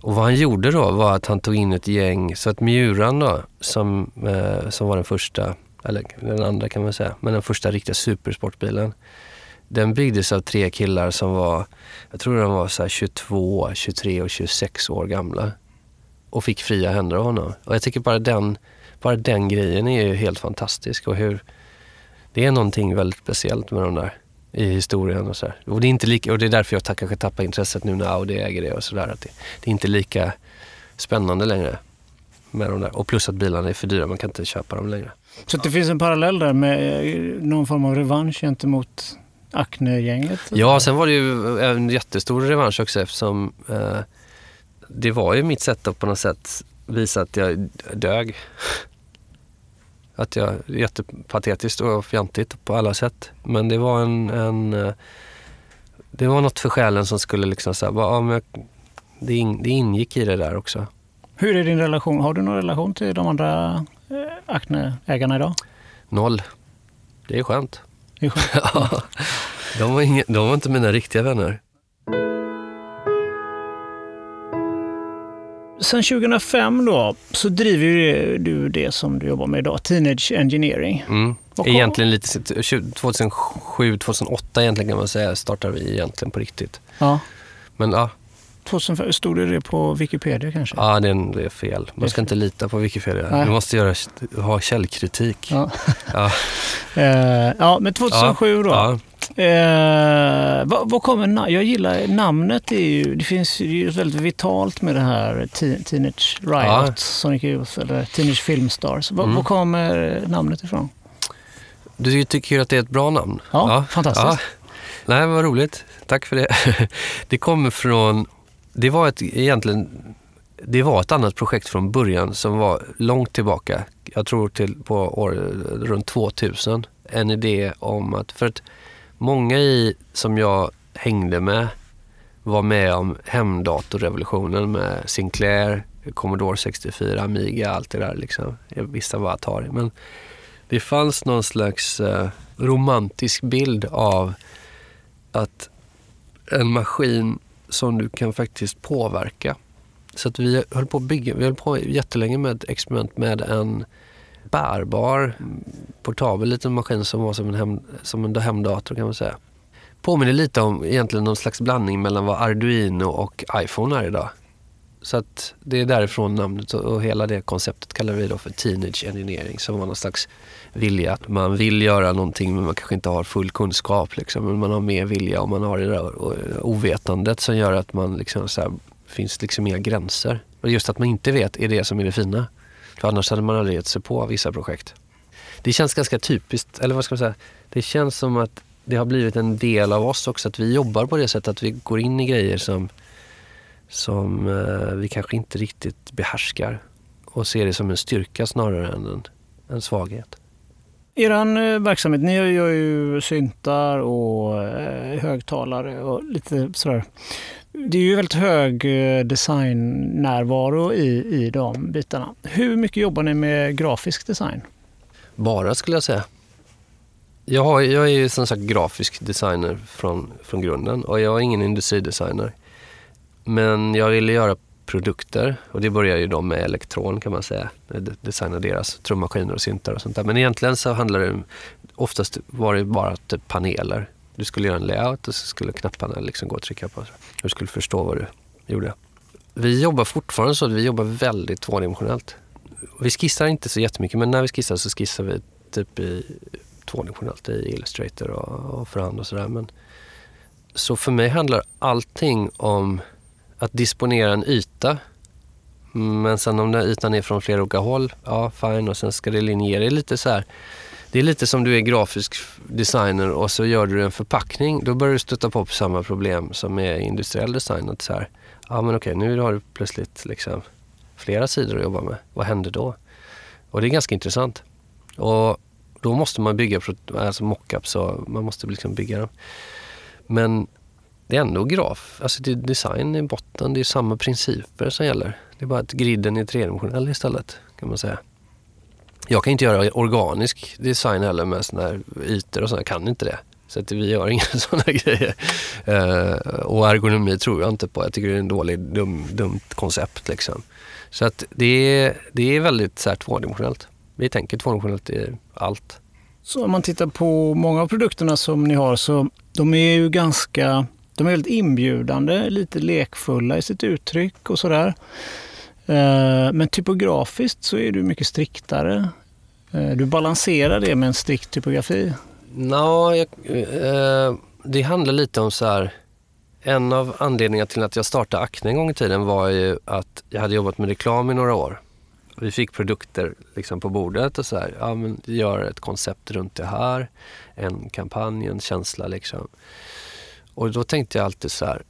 Och vad han gjorde då var att han tog in ett gäng, så att Mjuran då, som, som var den första, eller den andra kan man säga, men den första riktiga supersportbilen. Den byggdes av tre killar som var, jag tror de var så 22, 23 och 26 år gamla. Och fick fria händer av honom. Och jag tycker bara den bara den grejen är ju helt fantastisk och hur det är någonting väldigt speciellt med de där i historien och så Och det är inte lika, och det är därför jag kanske tappar intresset nu när Audi äger det och sådär. Det, det är inte lika spännande längre med de där. Och plus att bilarna är för dyra, man kan inte köpa dem längre. Så det finns en parallell där med någon form av revansch gentemot Acne-gänget? Ja, sen var det ju en jättestor revansch också eftersom eh, det var ju mitt sätt att på något sätt visa att jag dög. Att jag, jättepatetiskt och fjantigt på alla sätt. Men det var en, en det var något för själen som skulle liksom säga, ja, men det, in, det ingick i det där också. Hur är din relation? Har du någon relation till de andra eh, Acne-ägarna idag? Noll. Det är skönt. Det är skönt. <laughs> Ja. de, var inga, de var inte mina riktiga vänner. Sen 2005 då, så driver du det som du jobbar med idag, Teenage Engineering. Mm. Egentligen lite 2007, 2008 egentligen kan man säga startade vi egentligen på riktigt. Ja. Men ja, 2005, stod det det på Wikipedia kanske? ja det, är, det är fel. Man ska inte lita på Wikipedia. Nej. Du måste göra, ha källkritik. Ja. Ja. <laughs> Eh, ja, men 2007 då. Ja. Eh, vad, vad kommer Jag gillar namnet. Är ju, det finns ju väldigt vitalt med det här te- Teenage Riot, Ja. Sonic Youth eller Teenage Filmstars. Vad Mm. Var kommer namnet ifrån? Du tycker att det är ett bra namn? Ja, fantastiskt. Nej, vad roligt. Tack för det. <laughs> Det kommer från... Det var ett, egentligen... Det var ett annat projekt från början som var långt tillbaka. Jag tror till på år, runt 2000. En idé om att... För att många i, som jag hängde med var med om hemdatorrevolutionen med Sinclair, Commodore 64, Amiga, allt det där. Liksom. Vissa var Atari. Men det fanns någon slags eh, romantisk bild av att en maskin som du kan faktiskt påverka. Så att vi höll på att bygga, vi höll på jättelänge med ett experiment med en bärbar, portabel liten maskin som var som en, hem, som en hemdator kan man säga. Påminner lite om egentligen någon slags blandning mellan vad Arduino och iPhone är idag. Så att det är därifrån namnet och- hela det konceptet kallar vi då för Teenage Engineering som var någon slags vilja att man vill göra någonting men man kanske inte har full kunskap. Liksom. Men man har mer vilja och man har det där ovetandet som gör att man liksom så här, finns liksom inga gränser. Och just att man inte vet är det som är det fina. För annars hade man aldrig gett sig på vissa projekt. Det känns ganska typiskt, eller vad ska man säga? Det känns som att det har blivit en del av oss också att vi jobbar på det sättet att vi går in i grejer som, som eh, vi kanske inte riktigt behärskar och ser det som en styrka snarare än en, en svaghet. Eran eh, verksamhet, ni gör ju syntar och eh, högtalare och lite sådär. Det är ju väldigt hög designnärvaro i, i de bitarna. Hur mycket jobbar ni med grafisk design? Bara skulle jag säga. Jag, har, jag är ju som sagt grafisk designer från, från grunden och jag är ingen industridesigner. Men jag ville göra produkter och det började ju de med elektron kan man säga. Eh, designa designade deras trummaskiner och syntar och sånt där. Men egentligen så handlar det om, oftast var det bara typ paneler. Du skulle göra en layout och så skulle knapparna liksom gå att trycka på. Du skulle förstå vad du gjorde. Vi jobbar fortfarande så att vi jobbar väldigt tvådimensionellt. Vi skissar inte så jättemycket men när vi skissar så skissar vi typ i tvådimensionellt i Illustrator och, och för hand och sådär. Så för mig handlar allting om att disponera en yta. Men sen om den ytan är från flera olika håll, ja fine och sen ska det linjera. Det är lite så här, det är lite som du är grafisk designer och så gör du en förpackning. Då börjar du stöta på samma problem som är industriell design. Att så här, ja men okej nu har du plötsligt liksom flera sidor att jobba med. Vad händer då? Och det är ganska intressant. Och då måste man bygga alltså mockups och man måste liksom bygga dem. Men det är ändå graf, alltså det är design i botten, det är samma principer som gäller. Det är bara att griden är tredimensionell istället kan man säga. Jag kan inte göra organisk design heller med såna här ytor och sånt, jag kan inte det. Så att vi gör <laughs> inga sådana grejer. Eh, och ergonomi tror jag inte på. Jag tycker det är en dålig, dum, dumt koncept. Liksom. Så att det är, det är väldigt så här, tvådimensionellt. Vi tänker tvådimensionellt i allt. Så om man tittar på många av produkterna som ni har så de är ju ganska de är väldigt inbjudande, lite lekfulla i sitt uttryck och sådär. Eh, men typografiskt så är du mycket striktare. Eh, du balanserar det med en strikt typografi. Nå, jag, eh, det handlar lite om så här. En av anledningarna till att jag startade Acne en gång i tiden var ju att jag hade jobbat med reklam i några år. Vi fick produkter liksom på bordet och så här, ja men gör ett koncept runt det här. En kampanj, en känsla liksom. Och då tänkte jag alltid så här,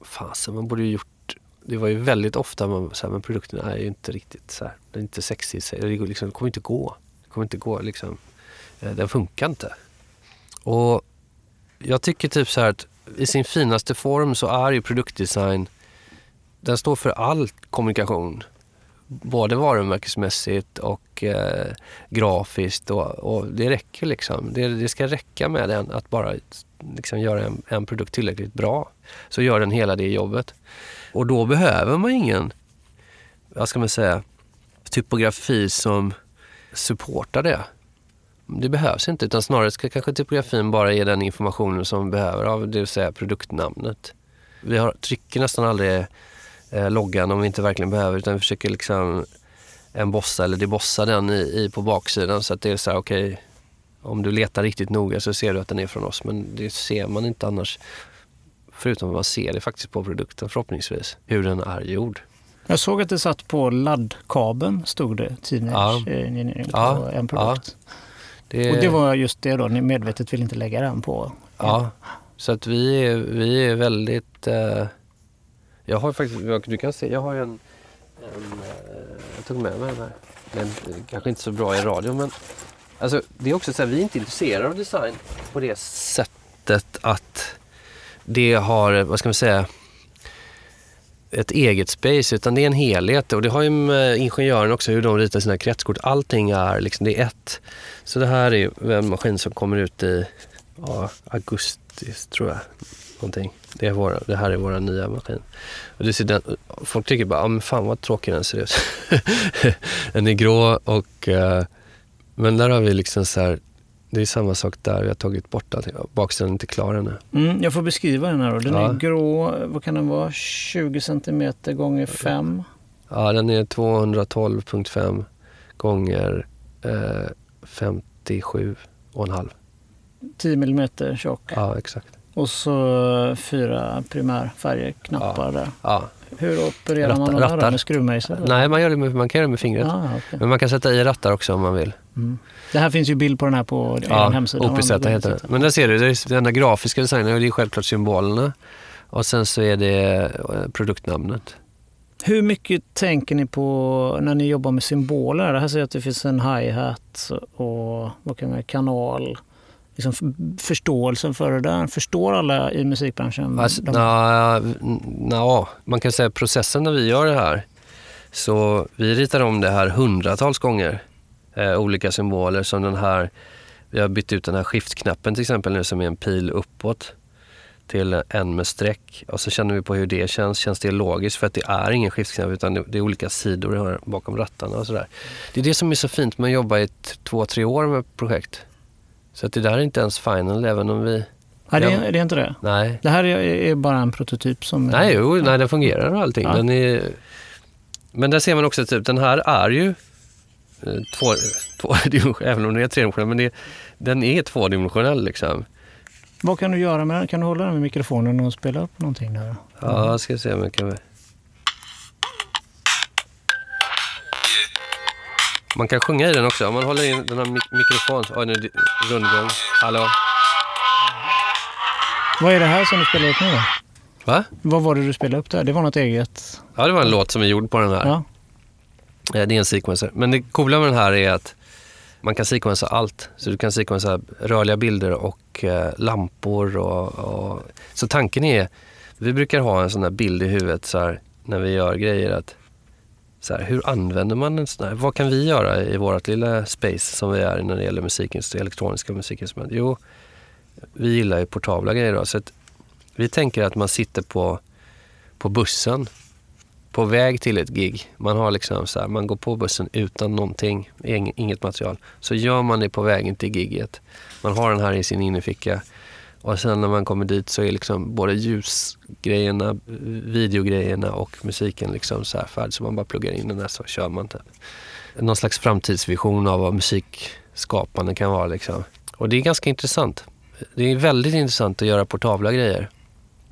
fasen man borde ju gjort, det var ju väldigt ofta man så här, men produkten är ju inte riktigt så här, den är inte sexig i sig, det liksom, det kommer inte gå. Det kommer inte gå liksom, eh, den funkar inte. Och jag tycker typ så här att i sin finaste form så är ju produktdesign den står för all kommunikation. Både varumärkesmässigt och eh, grafiskt. Och, och, det räcker liksom. Det, det, ska räcka med den att bara liksom göra en, en produkt tillräckligt bra. Så gör den hela det jobbet. Och då behöver man ingen, vad ska man säga, typografi som supportar det. Det behövs inte, utan snarare ska kanske typografin bara ge den informationen som vi behöver av, det vill säga produktnamnet. Vi har, trycker nästan aldrig eh, loggan om vi inte verkligen behöver, utan vi försöker liksom embossa eller debossa den i, i, på baksidan så att det är så här, okej, okay, om du letar riktigt noga så ser du att den är från oss, men det ser man inte annars. Förutom att man ser det faktiskt på produkten förhoppningsvis, hur den är gjord. Jag såg att det satt på laddkabeln, stod det, Teenage ja. Engineering på ja. en produkt. Ja. Det... Och det var just det då, ni medvetet vill inte lägga den på? Ja, så att vi är, vi är väldigt... Eh, jag har faktiskt, du kan se, jag har en, en eh, jag tog med mig den här. Den kanske inte så bra i radio men alltså, det är också så här, vi är inte intresserade av design på det sättet att det har, vad ska man säga, ett eget space utan det är en helhet och det har ju med ingenjören också hur de ritar sina kretskort. Allting är liksom, det är ett. Så det här är en maskin som kommer ut i ja, augusti tror jag. Någonting. Det, är våra, det här är vår nya maskin. Och du ser den, folk tycker bara, ah, men fan vad tråkig den ser ut. <laughs> den är grå och uh, men där har vi liksom så här, det är samma sak där. Vi har tagit bort allting. Baksidan är inte klar ännu. Mm, jag får beskriva den här då. Den ja. är grå, vad kan den vara? 20 cm gånger 5? Ja, den är 212.5 gånger eh, 57,5. 10 mm tjock? Ja, exakt. Och så fyra primärfärger, knappar där. Ja. Hur opererar rattar, man de här med skruvmejsel? Nej, man, gör det med, man kan göra det med fingret. Ah, okay. Men man kan sätta i rattar också om man vill. Mm. Det här finns ju bild på den här på ja, er hemsida. OPZ heter det. Men där ser du, det är den där grafiska designen, det är självklart symbolerna. Och sen så är det eh, produktnamnet. Hur mycket tänker ni på när ni jobbar med symboler? Det här ser jag att det finns en hi-hat och vad kan man, kanal liksom förståelsen för det där? Förstår alla i musikbranschen? Alltså, de... na, na, man kan säga processen när vi gör det här. Så vi ritar om det här hundratals gånger. Eh, olika symboler som den här, vi har bytt ut den här skiftknappen till exempel nu som är en pil uppåt till en med streck och så känner vi på hur det känns. Känns det logiskt? För att det är ingen skiftknapp utan det är olika sidor bakom rattarna och sådär. Det är det som är så fint med att jobba i två, tre år med projekt. Så att det där är inte ens final även om vi... Nej, det är, det är inte det? Nej. Det här är, är bara en prototyp som... Nej, jo, nej, den fungerar och allting. Ja. Den är, men där ser man också typ, den här är ju eh, två, två <laughs> även om den är tredimensionell, men det, den är tvådimensionell liksom. Vad kan du göra med den? Kan du hålla den med mikrofonen och spela upp någonting där? Ja, jag ska se om jag kan... Man kan sjunga i den också. Om man håller in den här mik mikrofonen. Oj, nu rundgång. Hallå? Vad är det här som du spelar upp nu då? Va? Vad var det du spelade upp där? Det var något eget? Ja, det var en låt som är gjord på den här. Ja. Eh, det är en sequencer. Men det coola med den här är att man kan sequensa allt. Så du kan sequensa rörliga bilder och eh, lampor. Och, och, Så tanken är, vi brukar ha en sån här bild i huvudet så här, när vi gör grejer. att så här, Hur använder man en sån här? Vad kan vi göra i vårt lilla space som vi är när det gäller musikinstrument, elektroniska musikinstrument? Jo, vi gillar ju portabla grejer. Då, så att vi tänker att man sitter på, på bussen på väg till ett gig. Man, har liksom så här, man går på bussen utan någonting, inget material. Så gör man det på vägen till giget. Man har den här i sin innerficka. Och sen när man kommer dit så är liksom både ljusgrejerna, videogrejerna och musiken liksom så här färdig. Så man bara pluggar in den där så kör man typ. Någon slags framtidsvision av vad musikskapande kan vara liksom. Och det är ganska intressant. Det är väldigt intressant att göra portabla grejer.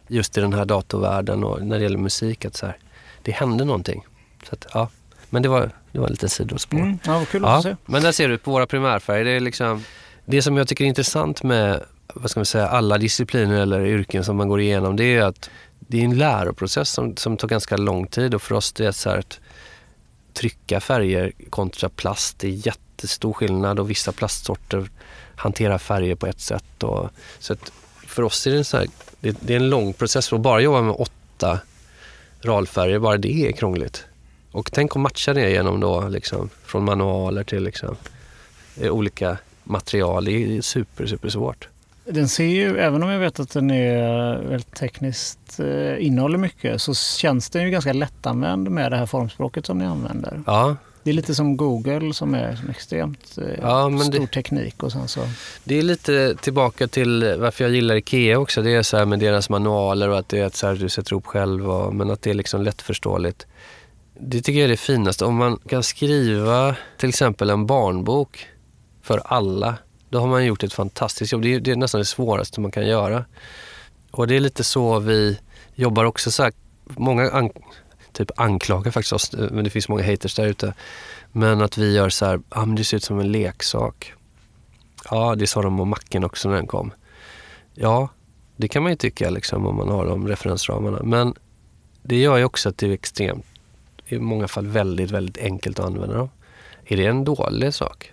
Just i den här datorvärlden och när det gäller musik. Att så här, det hände någonting. Så att, ja. Men det var, det var en liten sidospår. Mm, ja, kul ja, att se. Men där ser du på våra primärfärger. Det, är liksom, det som jag tycker är intressant med vad ska man säga, alla discipliner eller yrken som man går igenom det är att det är en läroprocess som, som tar ganska lång tid och för oss det är så att trycka färger kontra plast det är jättestor skillnad och vissa plastsorter hanterar färger på ett sätt. Och, så att för oss är det en, så här, det, det, är en lång process att bara jobba med åtta ralfärger, bara det är krångligt. Och tänk att matcha det genom då, liksom, från manualer till liksom, eh, olika material. Det är super, super svårt. Den ser ju, även om jag vet att den är väldigt tekniskt eh, innehåller mycket, så känns den ju ganska lättanvänd med det här formspråket som ni använder. Ja, Det är lite som Google som är som extremt eh, Ja, stor det- teknik och sen så... det är lite tillbaka till varför jag gillar IKEA också. Det är så här med deras manualer och att det är att så här, du sätter ihop själv, och, men att det är liksom lättförståeligt. Det tycker jag är det finaste. Om man kan skriva till exempel en barnbok för alla, då har man gjort ett fantastiskt jobb. Det är, det är nästan det svåraste man kan göra. Och det är lite så vi jobbar också. Så här, många an, typ anklagar faktiskt oss, eh, men det finns många haters där ute. Men att vi gör så här, ah, men det ser ut som en leksak. Ja, det sa de om macken också när den kom. Ja, det kan man ju tycka liksom, om man har de referensramarna. Men det gör ju också att det är extremt, i många fall väldigt, väldigt enkelt att använda dem. Är det en dålig sak?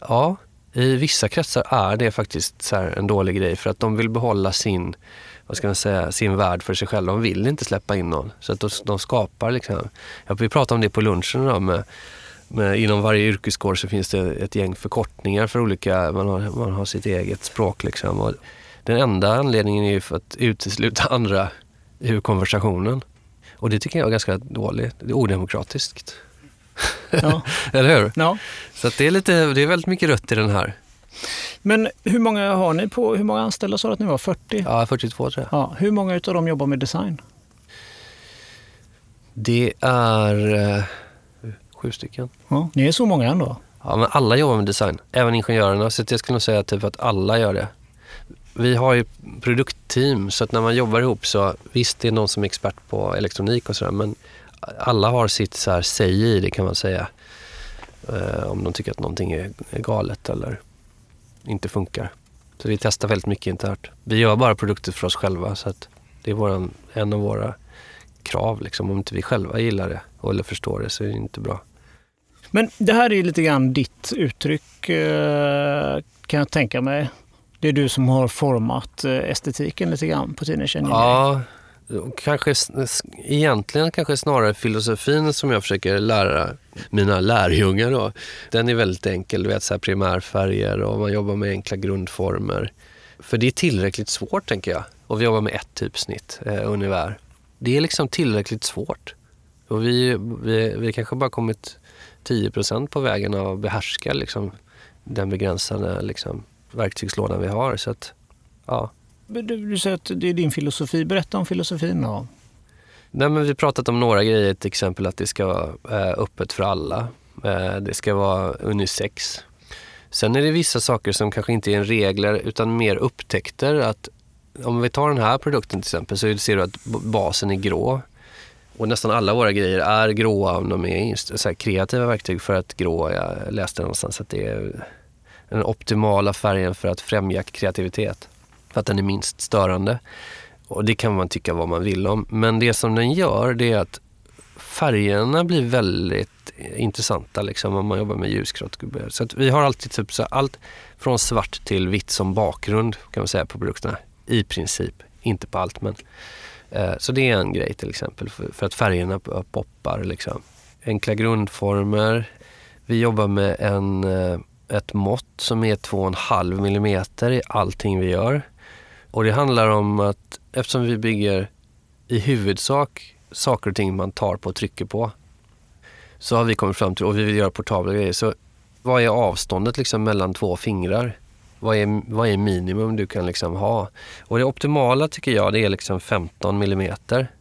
Ja, i vissa kretsar är det faktiskt så här en dålig grej för att de vill behålla sin, vad ska man säga, sin värld för sig själva. De vill inte släppa in någon. Så att de, de skapar liksom, ja, vi pratade om det på lunchen idag med, med, inom varje yrkeskår så finns det ett gäng förkortningar för olika, man har, man har sitt eget språk liksom. Och den enda anledningen är ju för att utesluta andra ur konversationen. Och det tycker jag är ganska dåligt. Det är odemokratiskt. Ja. <laughs> Eller hur? ja. Så det, är lite, det är väldigt mycket rött i den här. Men hur många har ni på, hur många anställda sa du att ni var? 40? Ja, 42 tror jag. Ja, hur många utav dem jobbar med design? Det är eh, sju stycken. Ja, ni är så många ändå? Ja, men alla jobbar med design, även ingenjörerna. Så jag skulle nog säga typ att alla gör det. Vi har ju produktteam, så att när man jobbar ihop så visst, det är någon som är expert på elektronik och sådär, men alla har sitt så här säg i det kan man säga. Eh, om de tycker att någonting är, är galet eller inte funkar. Så vi testar väldigt mycket internt. Vi gör bara produkter för oss själva, så att det är våran, en av våra krav. Liksom. Om inte vi själva gillar det eller förstår det så är det inte bra. Men det här är ju lite grann ditt uttryck eh, kan jag tänka mig. Det är du som har format eh, estetiken lite grann på Teenage Engineering. Ja, kanske, egentligen kanske snarare filosofin som jag försöker lära mina lärjungar. Då. Den är väldigt enkel, du vet så här primärfärger och man jobbar med enkla grundformer. För det är tillräckligt svårt tänker jag. Och vi jobbar med ett typsnitt, eh, ungefär. Det är liksom tillräckligt svårt. Och vi, vi, vi kanske bara kommit 10% på vägen att behärska liksom, den begränsade liksom, verktygslådan vi har. Så att, ja. Du, du säger att det är din filosofi. Berätta om filosofin då. Nej, men vi har pratat om några grejer, till exempel att det ska vara eh, öppet för alla. Eh, det ska vara unisex. Sen är det vissa saker som kanske inte är regler utan mer upptäckter. Att om vi tar den här produkten till exempel så ser du att basen är grå. Och nästan alla våra grejer är gråa om de är just så här kreativa verktyg för att grå, jag läste någonstans att det är den optimala färgen för att främja kreativitet. För att den är minst störande. Och det kan man tycka vad man vill om. Men det som den gör det är att färgerna blir väldigt intressanta liksom, om man jobbar med ljusgrått. Så att vi har alltid typ så allt från svart till vitt som bakgrund kan man säga på produkterna. I princip, inte på allt men. Eh, så det är en grej till exempel för, att färgerna poppar. Liksom. Enkla grundformer. Vi jobbar med en, eh, ett mått som är 2,5 millimeter i allting vi gör. Och det handlar om att eftersom vi bygger i huvudsak saker och ting man tar på och trycker på så har vi kommit fram till, och vi vill göra portabla grejer, så vad är avståndet liksom mellan två fingrar? Vad är, vad är minimum du kan liksom ha? Och det optimala tycker jag det är liksom 15 millimeter.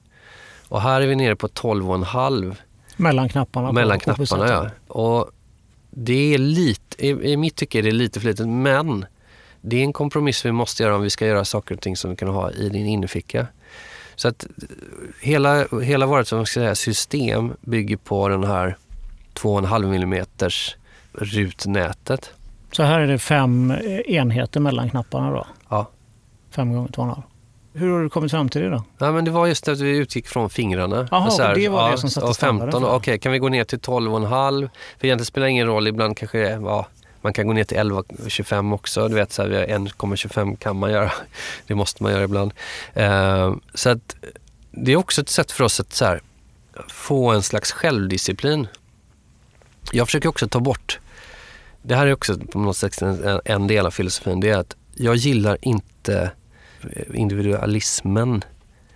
Och här är vi nere på 12,5 Mellan knapparna? mellan knapparna. Ja. Och det är lite, i, i mitt tycke är det lite för litet men det är en kompromiss vi måste göra om vi ska göra saker och ting som du kan ha i din innerficka. Så att eh, hela, hela vårt som ska säga, system bygger på den här 2,5 mm rutnätet. Så här är det fem eh, enheter mellan knapparna då? Ja. Fem gånger två och en halv. Hur har du kommit fram till det då? Ja, men det var just det att vi utgick från fingrarna. Jaha, så här, det var det ja, som satte och standarden 15, för det. Okej, kan vi gå ner till 12,5? För egentligen spelar det ingen roll, ibland kanske ja, man kan gå ner till 11,25 också. Du vet, så här, 1,25 kan man göra. <laughs> Det måste man göra ibland. Eh, så att det är också ett sätt för oss att så här, få en slags självdisciplin. Jag försöker också ta bort, det här är också på något sätt en, en del av filosofin, det är att jag gillar inte individualismen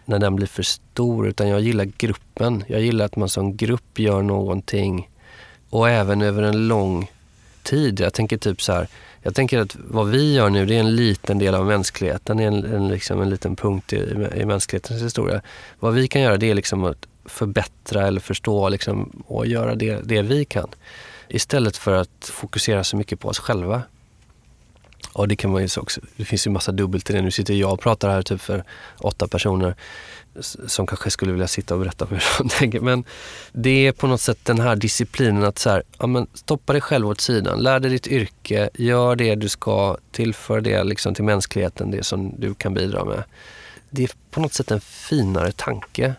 när den blir för stor, utan jag gillar gruppen. Jag gillar att man som grupp gör någonting och även över en lång tid. Jag tänker typ så här, jag tänker att vad vi gör nu det är en liten del av mänskligheten, det är en, en, liksom en liten punkt i, i mänsklighetens historia. Vad vi kan göra det är liksom att förbättra eller förstå liksom, och göra det, det vi kan. Istället för att fokusera så mycket på oss själva. Och det kan man ju också, det finns ju massa dubbelt i det. Nu sitter jag och pratar här typ för åtta personer som kanske skulle vilja sitta och berätta hur <laughs> de tänker. Men det är på något sätt den här disciplinen att så här, ja, men stoppa dig själv åt sidan. Lär dig ditt yrke, gör det du ska, tillför det liksom till mänskligheten, det som du kan bidra med. Det är på något sätt en finare tanke,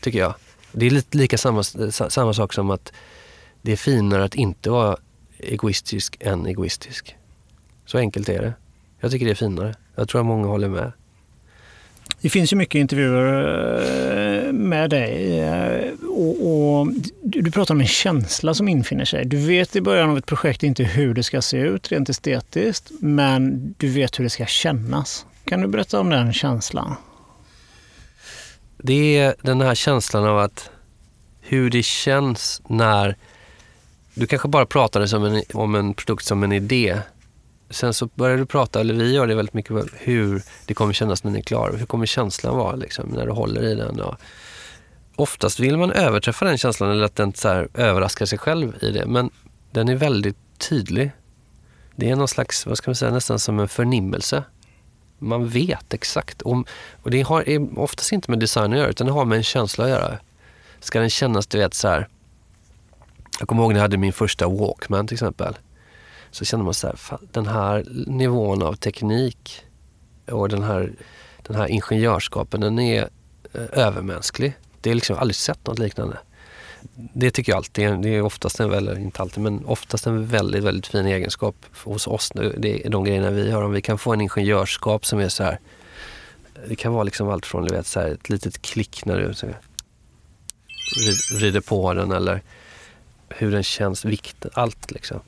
tycker jag. Det är lite lika samma, eh, samma sak som att det är finare att inte vara egoistisk än egoistisk. Så enkelt är det. Jag tycker det är finare. Jag tror att många håller med. Det finns ju mycket intervjuer eh, med dig eh, och, och, du pratar om en känsla som infinner sig. Du vet i början av ett projekt inte hur det ska se ut rent estetiskt, men du vet hur det ska kännas. Kan du berätta om den känslan? Det är den här känslan av att hur det känns när du kanske bara pratar om en, om en produkt som en idé sen så börjar du prata, eller vi gör det väldigt mycket, hur det kommer kännas när ni är klara. Hur kommer känslan vara liksom, när du håller i den? Och oftast vill man överträffa den känslan eller att den så här, överraskar sig själv i det. Men den är väldigt tydlig. Det är någon slags, vad ska man säga, nästan som en förnimmelse. Man vet exakt. Och, och det har är oftast inte med design att göra, utan det har med en känsla att göra. Ska den kännas, du vet så här. Jag kommer ihåg när jag hade min första Walkman till exempel så känner man så här, fan, den här nivån av teknik och den här, den här ingenjörskapen, den är eh, övermänsklig. Det är liksom, aldrig sett något liknande. Det tycker jag alltid, det är oftast en, väldigt, inte alltid, men oftast en väldigt, väldigt fin egenskap hos oss. Det är de grejerna vi har. Om vi kan få en ingenjörskap som är så här, det kan vara liksom allt från du vet, så här, ett litet klick när du så, vrider på den eller hur den känns, vikten, allt liksom.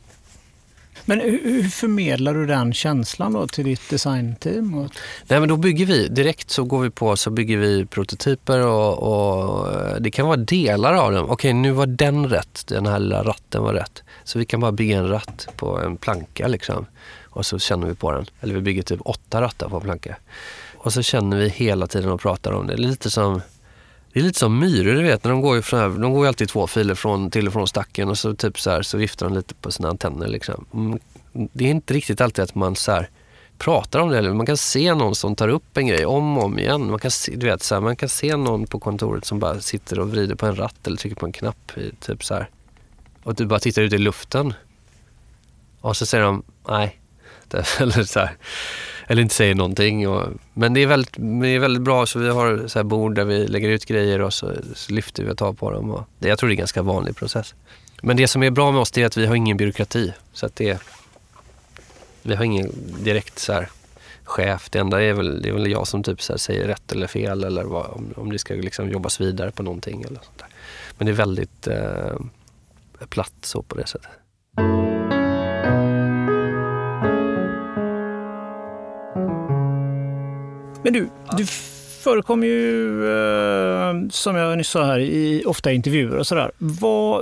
Men hur förmedlar du den känslan då till ditt designteam? Nej, men då bygger vi, direkt så går vi på så bygger vi prototyper och, och eh, det kan vara delar av dem. Okej, nu var den rätt, den här lilla ratten var rätt. Så vi kan bara bygga en ratt på en planka liksom. Och så känner vi på den. Eller vi bygger typ åtta rattar på en planka. Och så känner vi hela tiden och pratar om det. Lite som det är lite som myror, du vet. När de, går ju från här, de går ju alltid två filer från, till och från stacken och så, typ så, här, så viftar de lite på sina antenner. Liksom. Mm, det är inte riktigt alltid att man så här, pratar om det. Eller man kan se någon som tar upp en grej om och om igen. Man kan se, du vet, så här, man kan se någon på kontoret som bara sitter och vrider på en ratt eller trycker på en knapp. Typ så här. Och du bara tittar ut i luften. Och så säger de nej. <laughs> Eller så här eller inte säger någonting. Och, men det är, väldigt, det är väldigt bra, så vi har så här bord där vi lägger ut grejer och så, så lyfter vi och tar på dem. Och det, jag tror det är en ganska vanlig process. Men det som är bra med oss är att vi har ingen byråkrati. Så att det, vi har ingen direkt så här, chef. Det enda är väl, det är väl jag som typ så säger rätt eller fel eller vad, om, om det ska liksom jobbas vidare på någonting. Eller sånt där. Men det är väldigt eh, platt så på det sättet. Men du, du förekommer ju, eh, som jag nyss sa här, i, ofta intervjuer och sådär.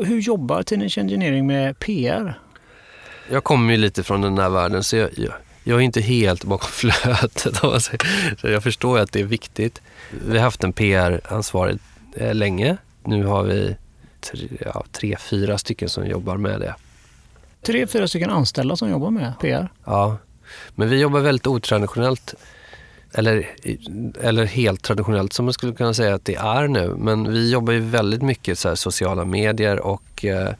Hur jobbar Teenage Engineering med PR? Jag kommer ju lite från den här världen så jag, jag, jag är inte helt bakom <laughs> flötet. Så jag förstår att det är viktigt. Vi har haft en PR-ansvarig eh, länge. Nu har vi tre, ja, tre, fyra stycken som jobbar med det. Tre, fyra stycken anställda som jobbar med PR? Ja, men vi jobbar väldigt otraditionellt eller, eller helt traditionellt som man skulle kunna säga att det är nu. Men vi jobbar ju väldigt mycket så sociala medier och eh,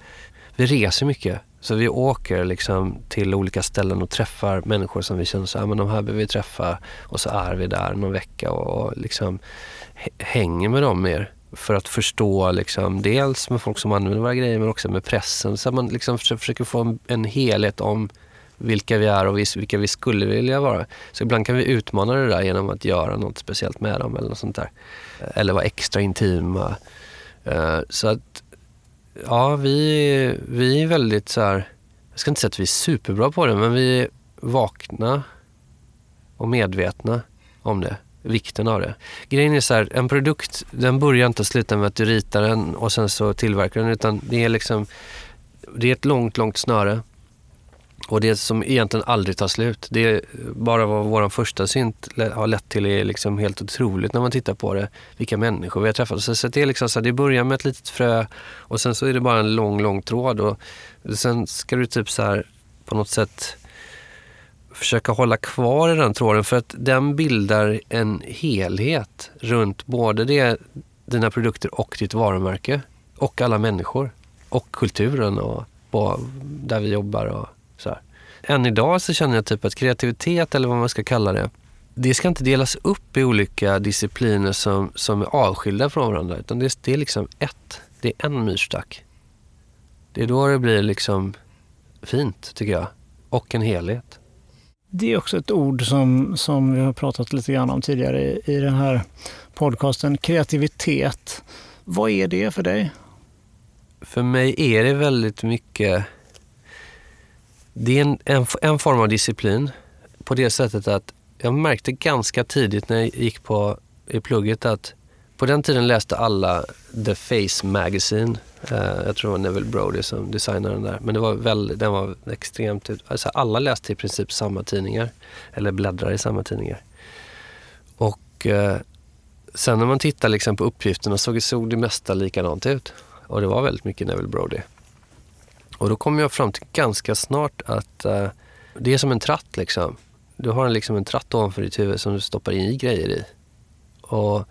vi reser mycket. Så vi åker liksom till olika ställen och träffar människor som vi känner så här, men de här behöver vi träffa. Och så är vi där någon vecka och, och liksom hänger med dem mer. För att förstå liksom, dels med folk som använder våra grejer men också med pressen. Så man liksom försöker få en, en helhet om vilka vi är och vilka vi skulle vilja vara. Så ibland kan vi utmana det där genom att göra något speciellt med dem eller något sånt där. Eller vara extra intima. Eh, så att, ja, vi, vi är väldigt så här, jag ska inte säga att vi är superbra på det, men vi är vakna och medvetna om det. Vikten av det. Grejen är så här, en produkt den börjar inte och slutar med att du ritar den och sen så tillverkar den utan det är liksom det är ett långt, långt snöre. Och det som egentligen aldrig tar slut. Det är bara vad vår första synt har lett till är liksom helt otroligt när man tittar på det. Vilka människor vi har träffat. Så, så det, är liksom så här, det börjar med ett litet frö och sen så är det bara en lång, lång tråd. Och sen ska du typ så här på något sätt försöka hålla kvar i den tråden för att den bildar en helhet runt både det, dina produkter och ditt varumärke. Och alla människor. Och kulturen och på, där vi jobbar. och så här. Än idag så känner jag typ att kreativitet, eller vad man ska kalla det, det ska inte delas upp i olika discipliner som, som är avskilda från varandra. Utan det, det är liksom ett. Det är en myrstack. Det är då det blir liksom fint, tycker jag. Och en helhet. Det är också ett ord som, som vi har pratat lite grann om tidigare i, i den här podcasten. Kreativitet. Vad är det för dig? För mig är det väldigt mycket... Det är en, en, en form av disciplin på det sättet att jag märkte ganska tidigt när jag gick på i plugget att på den tiden läste alla The Face Magazine. Uh, jag tror det var Neville Brody som designade den där. Men det var väldigt, den var extremt... Alltså alla läste i princip samma tidningar. Eller bläddrade i samma tidningar. Och uh, sen när man tittade liksom på uppgifterna så såg det mesta likadant ut. Och det var väldigt mycket Neville Brody. Och då kom jag fram till ganska snart att uh, det är som en tratt liksom. Du har en, liksom en tratt ovanför ditt huvud som du stoppar in i grejer i. Och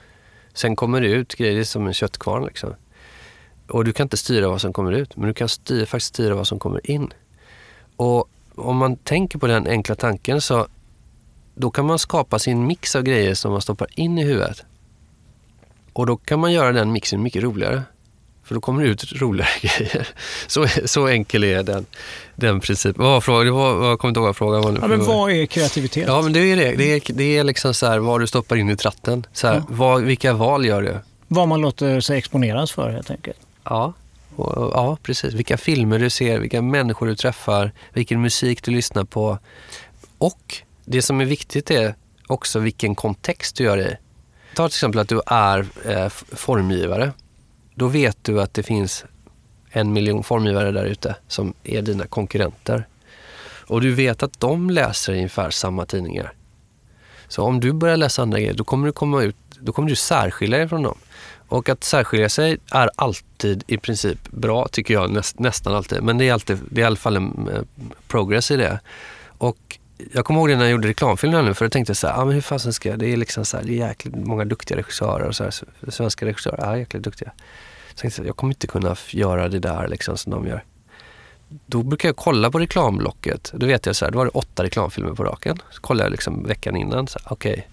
Sen kommer det ut grejer som en köttkvarn. Liksom. Och du kan inte styra vad som kommer ut, men du kan styra, faktiskt styra vad som kommer in. Och om man tänker på den enkla tanken så då kan man skapa sin mix av grejer som man stoppar in i huvudet. Och då kan man göra den mixen mycket roligare. För då kommer det ut roligare <laughs> grejer. Så, så enkel är den, den principen. Vad var frågan? Var, jag kommer inte ihåg vad frågan var. Ja, men vad är kreativitet? Ja, men det är det. Det är, det är liksom så här, vad du stoppar in i tratten. Så här, ja. vad, vilka val gör du? Vad man låter sig exponeras för helt enkelt. Ja. Och, ja, precis. Vilka filmer du ser, vilka människor du träffar, vilken musik du lyssnar på. Och det som är viktigt är också vilken kontext du gör det i. Ta till exempel att du är eh, formgivare då vet du att det finns en miljon formgivare där ute som är dina konkurrenter. Och du vet att de läser ungefär samma tidningar. Så om du börjar läsa andra grejer, då kommer du komma ut, då kommer du särskilja dig från dem. Och att särskilja sig är alltid i princip bra, tycker jag, näst, nästan alltid. Men det är, alltid, det är i alla fall en eh, progress i det. Och jag kommer ihåg det när jag gjorde reklamfilm nu, för då tänkte så här, ah, men hur fasen ska jag, det är liksom så här, det är jäkligt många duktiga regissörer och så här, svenska regissörer är jäkligt duktiga. Så jag tänkte, jag kommer inte kunna göra det där liksom som de gör. Då brukar jag kolla på reklamblocket. Då vet jag så här, då var det åtta reklamfilmer på raken. Så kollade jag liksom veckan innan, okej, okay.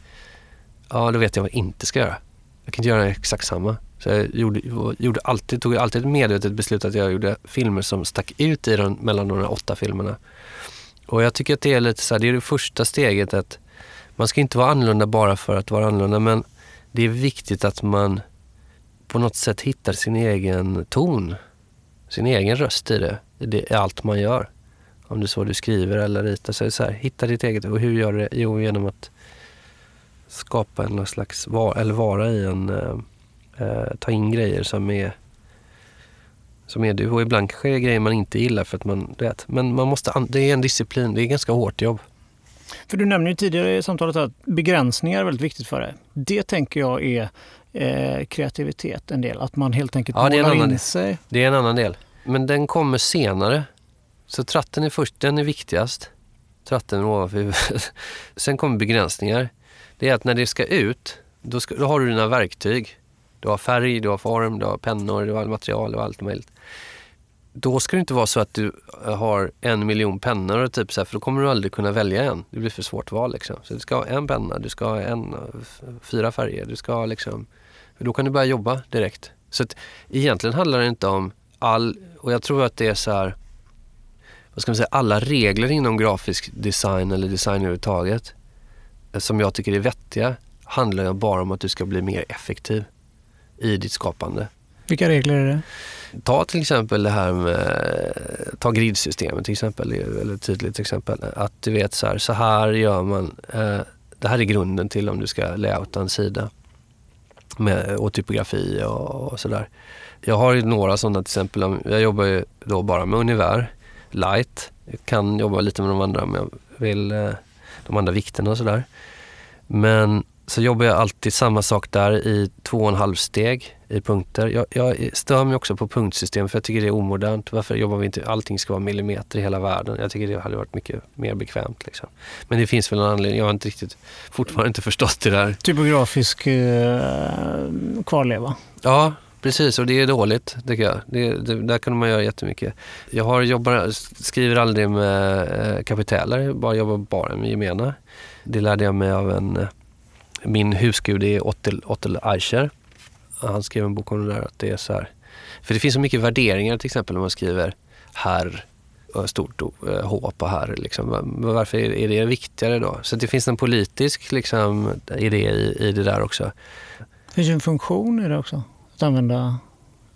ja då vet jag vad jag inte ska göra. Jag kan inte göra exakt samma. Så jag gjorde, gjorde alltid, tog alltid ett medvetet beslut att jag gjorde filmer som stack ut i den, mellan de åtta filmerna. Och jag tycker att det är lite så här, det är det första steget att man ska inte vara annorlunda bara för att vara annorlunda men det är viktigt att man på något sätt hittar sin egen ton, sin egen röst i det, i, det, allt man gör. Om det är så du skriver eller ritar. Så, så här, hitta ditt eget. Och hur gör du det? Jo, genom att skapa en slags, var, eller vara i en, eh, eh, ta in grejer som är som är du. Och ibland kanske det är grejer man inte gillar för att man, vet. Men man måste, det är en disciplin, det är ganska hårt jobb. För du nämnde ju tidigare i samtalet att begränsningar är väldigt viktigt för dig. Det tänker jag är eh, kreativitet en del, att man helt enkelt ja, målar in del. sig. Det är en annan del. Men den kommer senare. Så tratten är först, den är viktigast. Tratten ovanför huvudet. <laughs> Sen kommer begränsningar. Det är att när det ska ut, då, ska, då har du dina verktyg. Du har färg, du har form, du har pennor, du har material och allt möjligt. Då ska det inte vara så att du eh, har en miljon pennor, och typ så här, för då kommer du aldrig kunna välja en. Det blir för svårt val. Liksom. Så du ska ha en penna, du ska ha en, eh, fyra färger, du ska ha liksom... Då kan du börja jobba direkt. Så att, egentligen handlar det inte om all... Och jag tror att det är så här... vad ska man säga, alla regler inom grafisk design eller design överhuvudtaget eh, som jag tycker är vettiga handlar ju bara om att du ska bli mer effektiv i ditt skapande. Vilka regler är det? Ta till exempel det här med, ta gridsystemet till exempel, väldigt tydligt exempel. Att du vet så här, så här gör man, eh, det här är grunden till om du ska layouta en sida. Med, och typografi och, och sådär. Jag har ju några sådana till exempel, jag jobbar ju då bara med Univär, Light. Jag kan jobba lite med de andra om jag vill, eh, de andra vikterna och sådär. Men så jobbar jag alltid samma sak där i två och en halv steg i punkter. Jag, jag stör mig också på punktsystem för jag tycker det är omodernt. Varför jobbar vi inte, allting ska vara millimeter i hela världen. Jag tycker det hade varit mycket mer bekvämt. Liksom. Men det finns väl en anledning, jag har inte riktigt, fortfarande inte förstått det där. Typografisk eh, kvarleva. Ja, precis och det är dåligt tycker jag. Det, det, där kan man göra jättemycket. Jag har jobbar, skriver aldrig med eh, kapiteler, jag bara jobbar bara med gemena. Det lärde jag mig av en min husgud är Ottel, Ottel Eicher. Han skrev en bok om det där. Att det är så här. För det finns så mycket värderingar till exempel när man skriver herr, stort H på herr. Liksom. Varför är det viktigare då? Så det finns en politisk liksom, idé i, i det där också. Det finns ju en funktion i det också. Att använda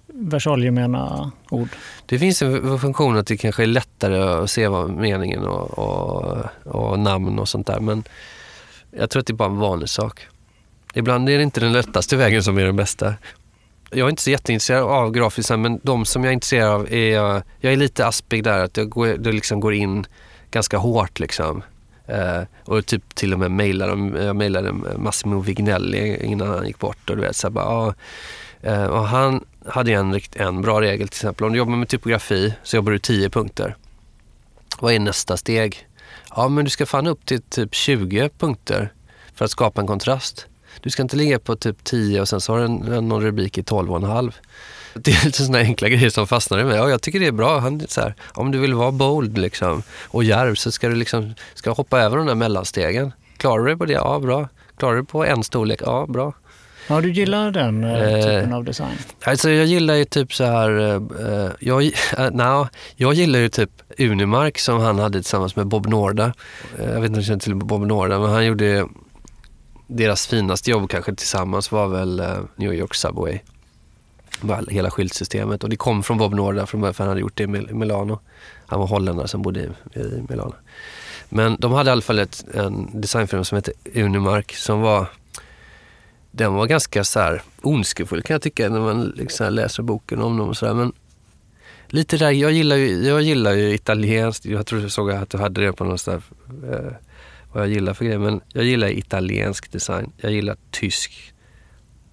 versalgemena ord. Det finns en funktion att det kanske är lättare att se vad meningen och, och, och namn och sånt där. Men jag tror att det är bara en vanlig sak. Ibland är det inte den lättaste vägen som är den bästa. Jag är inte så jätteintresserad av grafiskt men de som jag är intresserad av är, jag är lite aspig där, att jag går, det liksom går in ganska hårt liksom. Eh, och typ till och med mejlade, jag mejlade Massimo Vignelli innan han gick bort och du vet så bara, ah, eh, och han hade en, en bra regel till exempel, om du jobbar med typografi så jobbar du tio punkter. Vad är nästa steg? Ja, men du ska fan upp till typ 20 punkter för att skapa en kontrast. Du ska inte ligga på typ 10 och sen så har du en, någon rubrik i 12,5. Det är lite sådana enkla grejer som fastnar i mig. Ja, jag tycker det är bra. Han, så här, om du vill vara bold liksom, och djärv så ska du liksom, ska hoppa över de där mellanstegen. Klarar du dig på det? Ja, bra. Klarar du på en storlek? Ja, bra. Ja, du gillar den eh, typen av design? Alltså jag gillar ju typ så här, eh, jag, <laughs> äh, no, jag gillar ju typ Unimark som han hade tillsammans med Bob Norda. Jag vet inte om du känner till Bob Norda, men han gjorde deras finaste jobb kanske tillsammans var väl New York Subway. Hela skyltsystemet och det kom från Bob Norda från början för han hade gjort det i Milano. Han var holländare som bodde i, i Milano. Men de hade i alla fall ett, en designfirma som hette Unimark som var den var ganska så här ondskefull kan jag tycka när man liksom läser boken om dem. Och så där. Men lite där, jag gillar ju, jag gillar ju italienskt. Jag tror jag såg att du hade det på någon sån där, eh, vad jag gillar för grejer. Men jag gillar italiensk design. Jag gillar tysk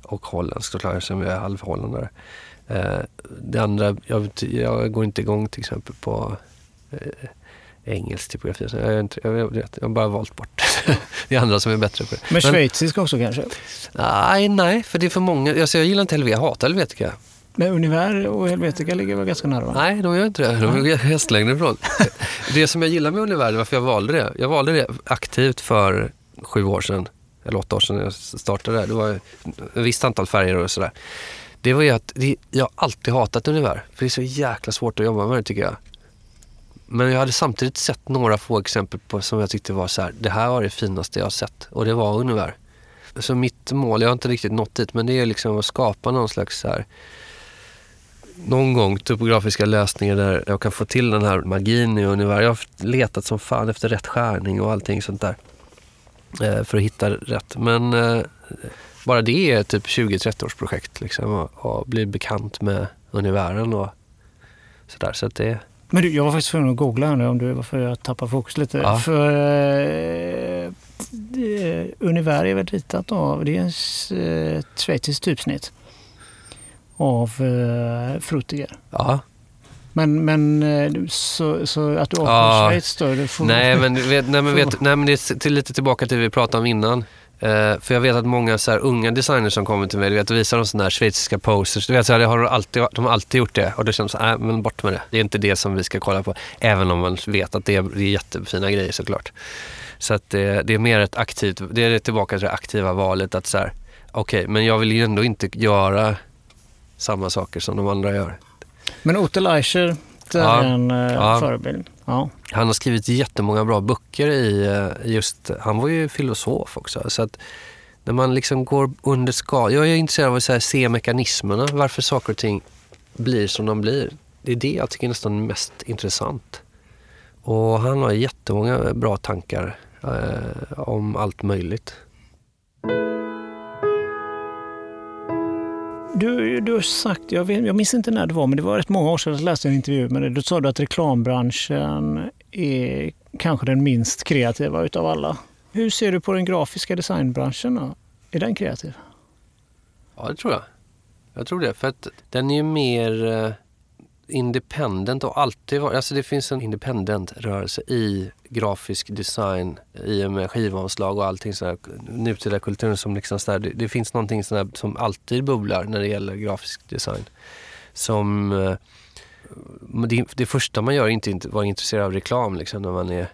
och holländsk såklart eftersom jag är halvholländare. Eh, det andra, jag, jag, går inte igång till exempel på eh, engelsk typografi. Så jag, jag, jag, jag har bara valt bort <laughs> det är andra som är bättre på det. Men schweizisk också kanske? Nej, nej, för det är för många. Alltså, jag gillar inte Helvetica, jag hatar Helvetica. Men Univär och Helvetica ligger väl ganska nära? Nej, de gör inte det. De är hästlängder ifrån. <laughs> det som jag gillar med Univär, varför jag valde det. Jag valde det aktivt för sju år sedan, eller åtta år sedan när jag startade det. Det var ett visst antal färger och sådär. Det var ju att det, jag alltid hatat Univär. För det är så jäkla svårt att jobba med det tycker jag. Men jag hade samtidigt sett några få exempel på som jag tyckte var så här, det här var det finaste jag har sett. Och det var ungefär. Så mitt mål, jag har inte riktigt nått dit, men det är liksom att skapa någon slags så här, någon gång topografiska lösningar där jag kan få till den här magin i universum. Jag har letat som fan efter rätt skärning och allting sånt där. Eh, för att hitta rätt. Men eh, bara det är typ 20-30 års projekt liksom. Och, och bli bekant med universum och sådär. Så att det men du, jag var faktiskt tvungen att googla här nu om du, varför jag tappar fokus lite. Ja. För eh, Univer är väl ritat av, det är eh, ett schweiziskt typsnitt av eh, Frutiger. Ja. Men, men eh, så, så att du åker ja. Schweiz då? Får, nej, men, vet, nej, men, <laughs> vet, nej, men det är till, lite tillbaka till det vi pratade om innan. Uh, för jag vet att många så här, unga designers som kommer till mig, du vet, visar de sådana här schweiziska posters. Du vet, så här, har de, alltid, de har alltid gjort det och då känns det nej men bort med det. Det är inte det som vi ska kolla på. Även om man vet att det är, det är jättefina grejer såklart. Så att det, det är mer ett aktivt, det är tillbaka till det aktiva valet att så här, okej, okay, men jag vill ju ändå inte göra samma saker som de andra gör. Men Otto Eicher, det är ja, en uh, ja. förebild. Ja. Han har skrivit jättemånga bra böcker i eh, just, han var ju filosof också. Så att när man liksom går under skal, jag är intresserad av att så här, se mekanismerna, varför saker och ting blir som de blir. Det är det jag tycker är nästan mest intressant. Och han har jättemånga bra tankar eh, om allt möjligt. Du, du har sagt, jag, vet, jag minns inte när det var, men det var rätt många år sedan jag läste en intervju med dig. Du sa att reklambranschen är kanske den minst kreativa utav alla. Hur ser du på den grafiska designbranschen? Då? Är den kreativ? Ja, det tror jag. Jag tror det. För att den är ju mer eh, independent och alltid varit... Alltså det finns en independent-rörelse i grafisk design i och med skivomslag och allting sådär. Nutida kulturen som liksom sådär, det, det finns någonting sådär som alltid bubblar när det gäller grafisk design. Som... Eh, det, det första man gör är inte att vara intresserad av reklam liksom när man är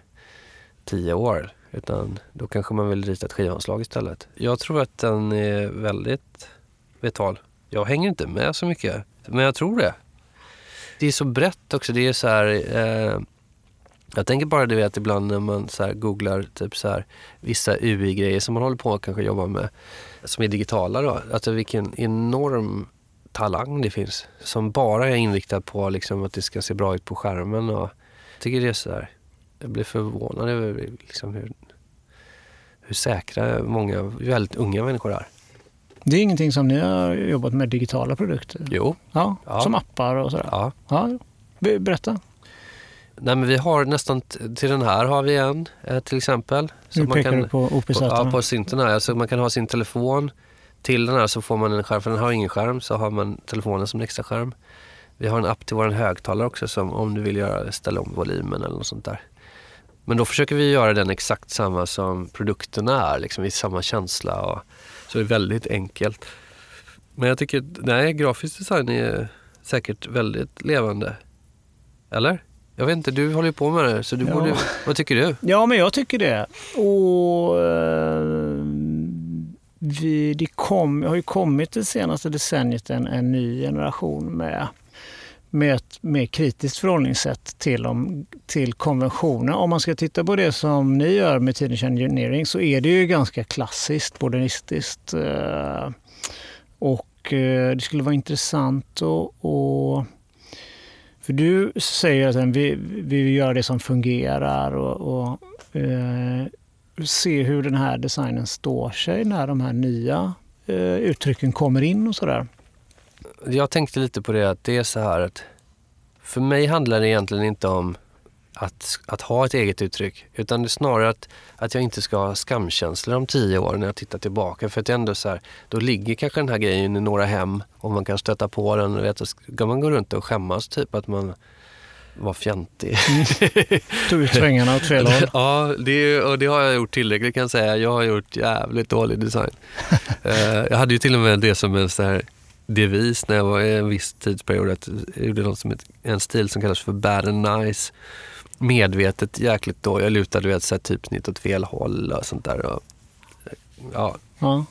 tio år. Utan då kanske man vill rita ett skivomslag istället. Jag tror att den är väldigt vital. Jag hänger inte med så mycket, men jag tror det. Det är så brett också. Det är så här, eh, jag tänker bara du vet ibland när man så googlar typ så här, vissa UI-grejer som man håller på att kanske jobba med, som är digitala då. Alltså vilken enorm talang det finns som bara är inriktad på liksom att det ska se bra ut på skärmen. Och jag tycker det är så här, jag blir förvånad över liksom hur, hur säkra många väldigt unga människor är. Det är ingenting som ni har jobbat med digitala produkter? Jo. Ja, ja. Som appar och sådär? Ja. ja. Berätta. Nej, men vi har nästan till den här har vi en eh, till exempel. Så nu man pekar kan, du på op på, ja, på synten här. Så man kan ha sin telefon till den här så får man en skärm. För den har ingen skärm så har man telefonen som en extra skärm. Vi har en app till vår högtalare också som om du vill göra, ställa om volymen eller något sånt där. Men då försöker vi göra den exakt samma som produkterna är, liksom i samma känsla. Och, så det är väldigt enkelt. Men jag tycker, nej, grafisk design är säkert väldigt levande. Eller? Jag vet inte, du håller ju på med det. Så du ja. borde, vad tycker du? Ja, men jag tycker det. Och eh, vi, det kom, har ju kommit det senaste decenniet en, en ny generation med med ett mer kritiskt förhållningssätt till, om, till konventioner. Om man ska titta på det som ni gör med Teenage Engineering så är det ju ganska klassiskt, modernistiskt. Eh, och eh, det skulle vara intressant att... För du säger att vi, vi vill göra det som fungerar och, och eh, se hur den här designen står sig när de här nya eh, uttrycken kommer in och sådär jag tänkte lite på det att det är så här att för mig handlar det egentligen inte om att, att ha ett eget uttryck. Utan det är snarare att, att jag inte ska ha skamkänslor om tio år när jag tittar tillbaka. För att ändå så här, då ligger kanske den här grejen i några hem och man kan stöta på den. Och vet, man gå runt och skämmas typ att man var fjantig. Mm. Tog ut svängarna åt fel håll. <laughs> ja, det, och det har jag gjort tillräckligt kan jag säga. Jag har gjort jävligt dålig design. uh, <laughs> jag hade ju till och med det som en så här devis när jag var i en viss tidsperiod. Att jag gjorde något som ett, en stil som kallas för bad and nice. Medvetet jäkligt då. Jag lutade vet, så här, typsnitt åt fel håll och sånt där. Och, ja. ja.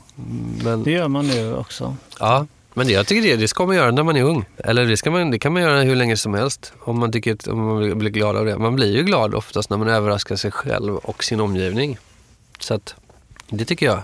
Men, det gör man nu också. Ja, men det, jag tycker det, det ska man göra när man är ung. Eller det, ska man, det kan man göra hur länge som helst om man, tycker, om man blir glad av det. Man blir ju glad oftast när man överraskar sig själv och sin omgivning. Så att, det tycker jag.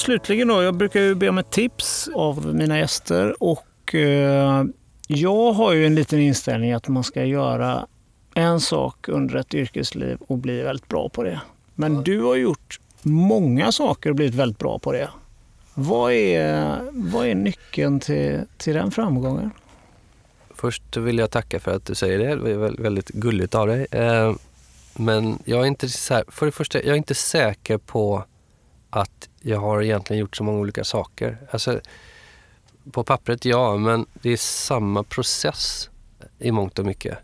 Slutligen då, jag brukar ju be om ett tips av mina gäster och eh, jag har ju en liten inställning att man ska göra en sak under ett yrkesliv och bli väldigt bra på det. Men ja. du har gjort många saker och blivit väldigt bra på det. Vad är, vad är nyckeln till, till den framgången? Först vill jag tacka för att du säger det. Det är väldigt gulligt av dig. Eh, men jag är inte, för det första, jag är inte säker på att jag har egentligen gjort så många olika saker. Alltså, på pappret ja, men det är samma process i mångt och mycket.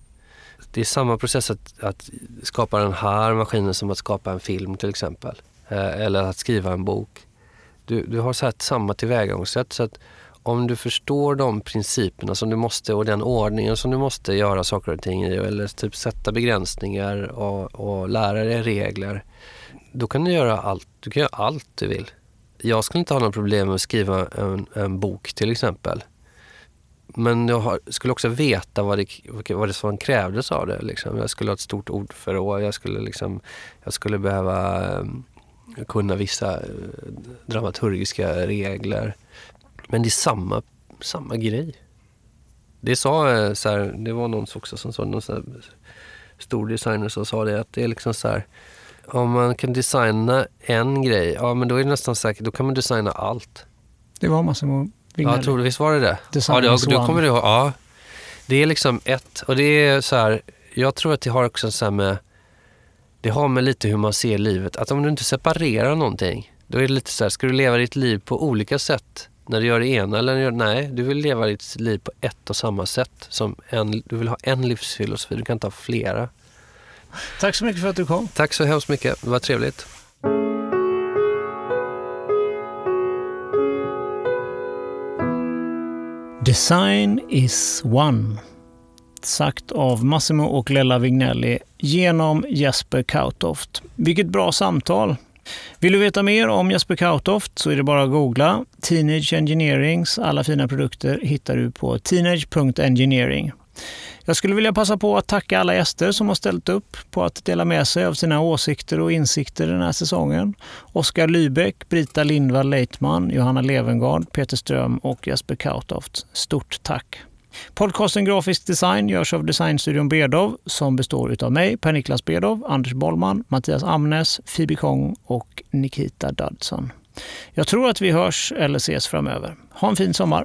Det är samma process att, att skapa den här maskinen som att skapa en film till exempel. Eh, eller att skriva en bok. Du, du har så samma tillvägagångssätt. Så att om du förstår de principerna som du måste och den ordningen som du måste göra saker och ting i eller typ sätta begränsningar och, och lära dig regler då kan du göra allt. Du kan göra allt du vill. Jag skulle inte ha några problem med att skriva en, en bok till exempel. men jag har, skulle också veta vad det, vad det som krävdes av det. Liksom. Jag skulle ha ett stort ordförråd. Jag skulle, liksom, jag skulle behöva um, kunna vissa uh, dramaturgiska regler. Men det är samma, samma grej. Det sa eh, så här, det var någon också som sa, någon så här, stor designer som sa det, att det är liksom så här, om man kan designa en grej, ja men då är det nästan säkert, då kan man designa allt. Det var Massimo Ja, jag tror, visst var det det? ja, det, då kommer du ihåg. Ja. Det är liksom ett, och det är så här, jag tror att det har också så här med, det har med lite hur man ser livet. Att om du inte separerar någonting, då är det lite så här, ska du leva ditt liv på olika sätt när du gör det ena eller gör, nej, du vill leva ditt liv på ett och samma sätt. Som en, du vill ha en livsfilosofi, du kan inte ha flera. Tack så mycket för att du kom. Tack så hemskt mycket, det var trevligt. Design is one. Sagt av Massimo och Lella Vignelli genom Jesper Kautoft. Vilket bra samtal! Vill du veta mer om Jesper Kautoft så är det bara att googla. Teenage Engineerings alla fina produkter hittar du på teenage.engineering. Jag skulle vilja passa på att tacka alla gäster som har ställt upp på att dela med sig av sina åsikter och insikter den här säsongen. Oskar Lybeck, Brita Lindvall Leitman, Johanna Levengard, Peter Ström och Jesper Kautoft. Stort tack! Podcasten Grafisk design görs av Designstudion Bedov som består av mig, Per-Niklas Bedov, Anders Bollman, Mattias Amnes, Phoebe Kong och Nikita Dudson. Jag tror att vi hörs eller ses framöver. Ha en fin sommar!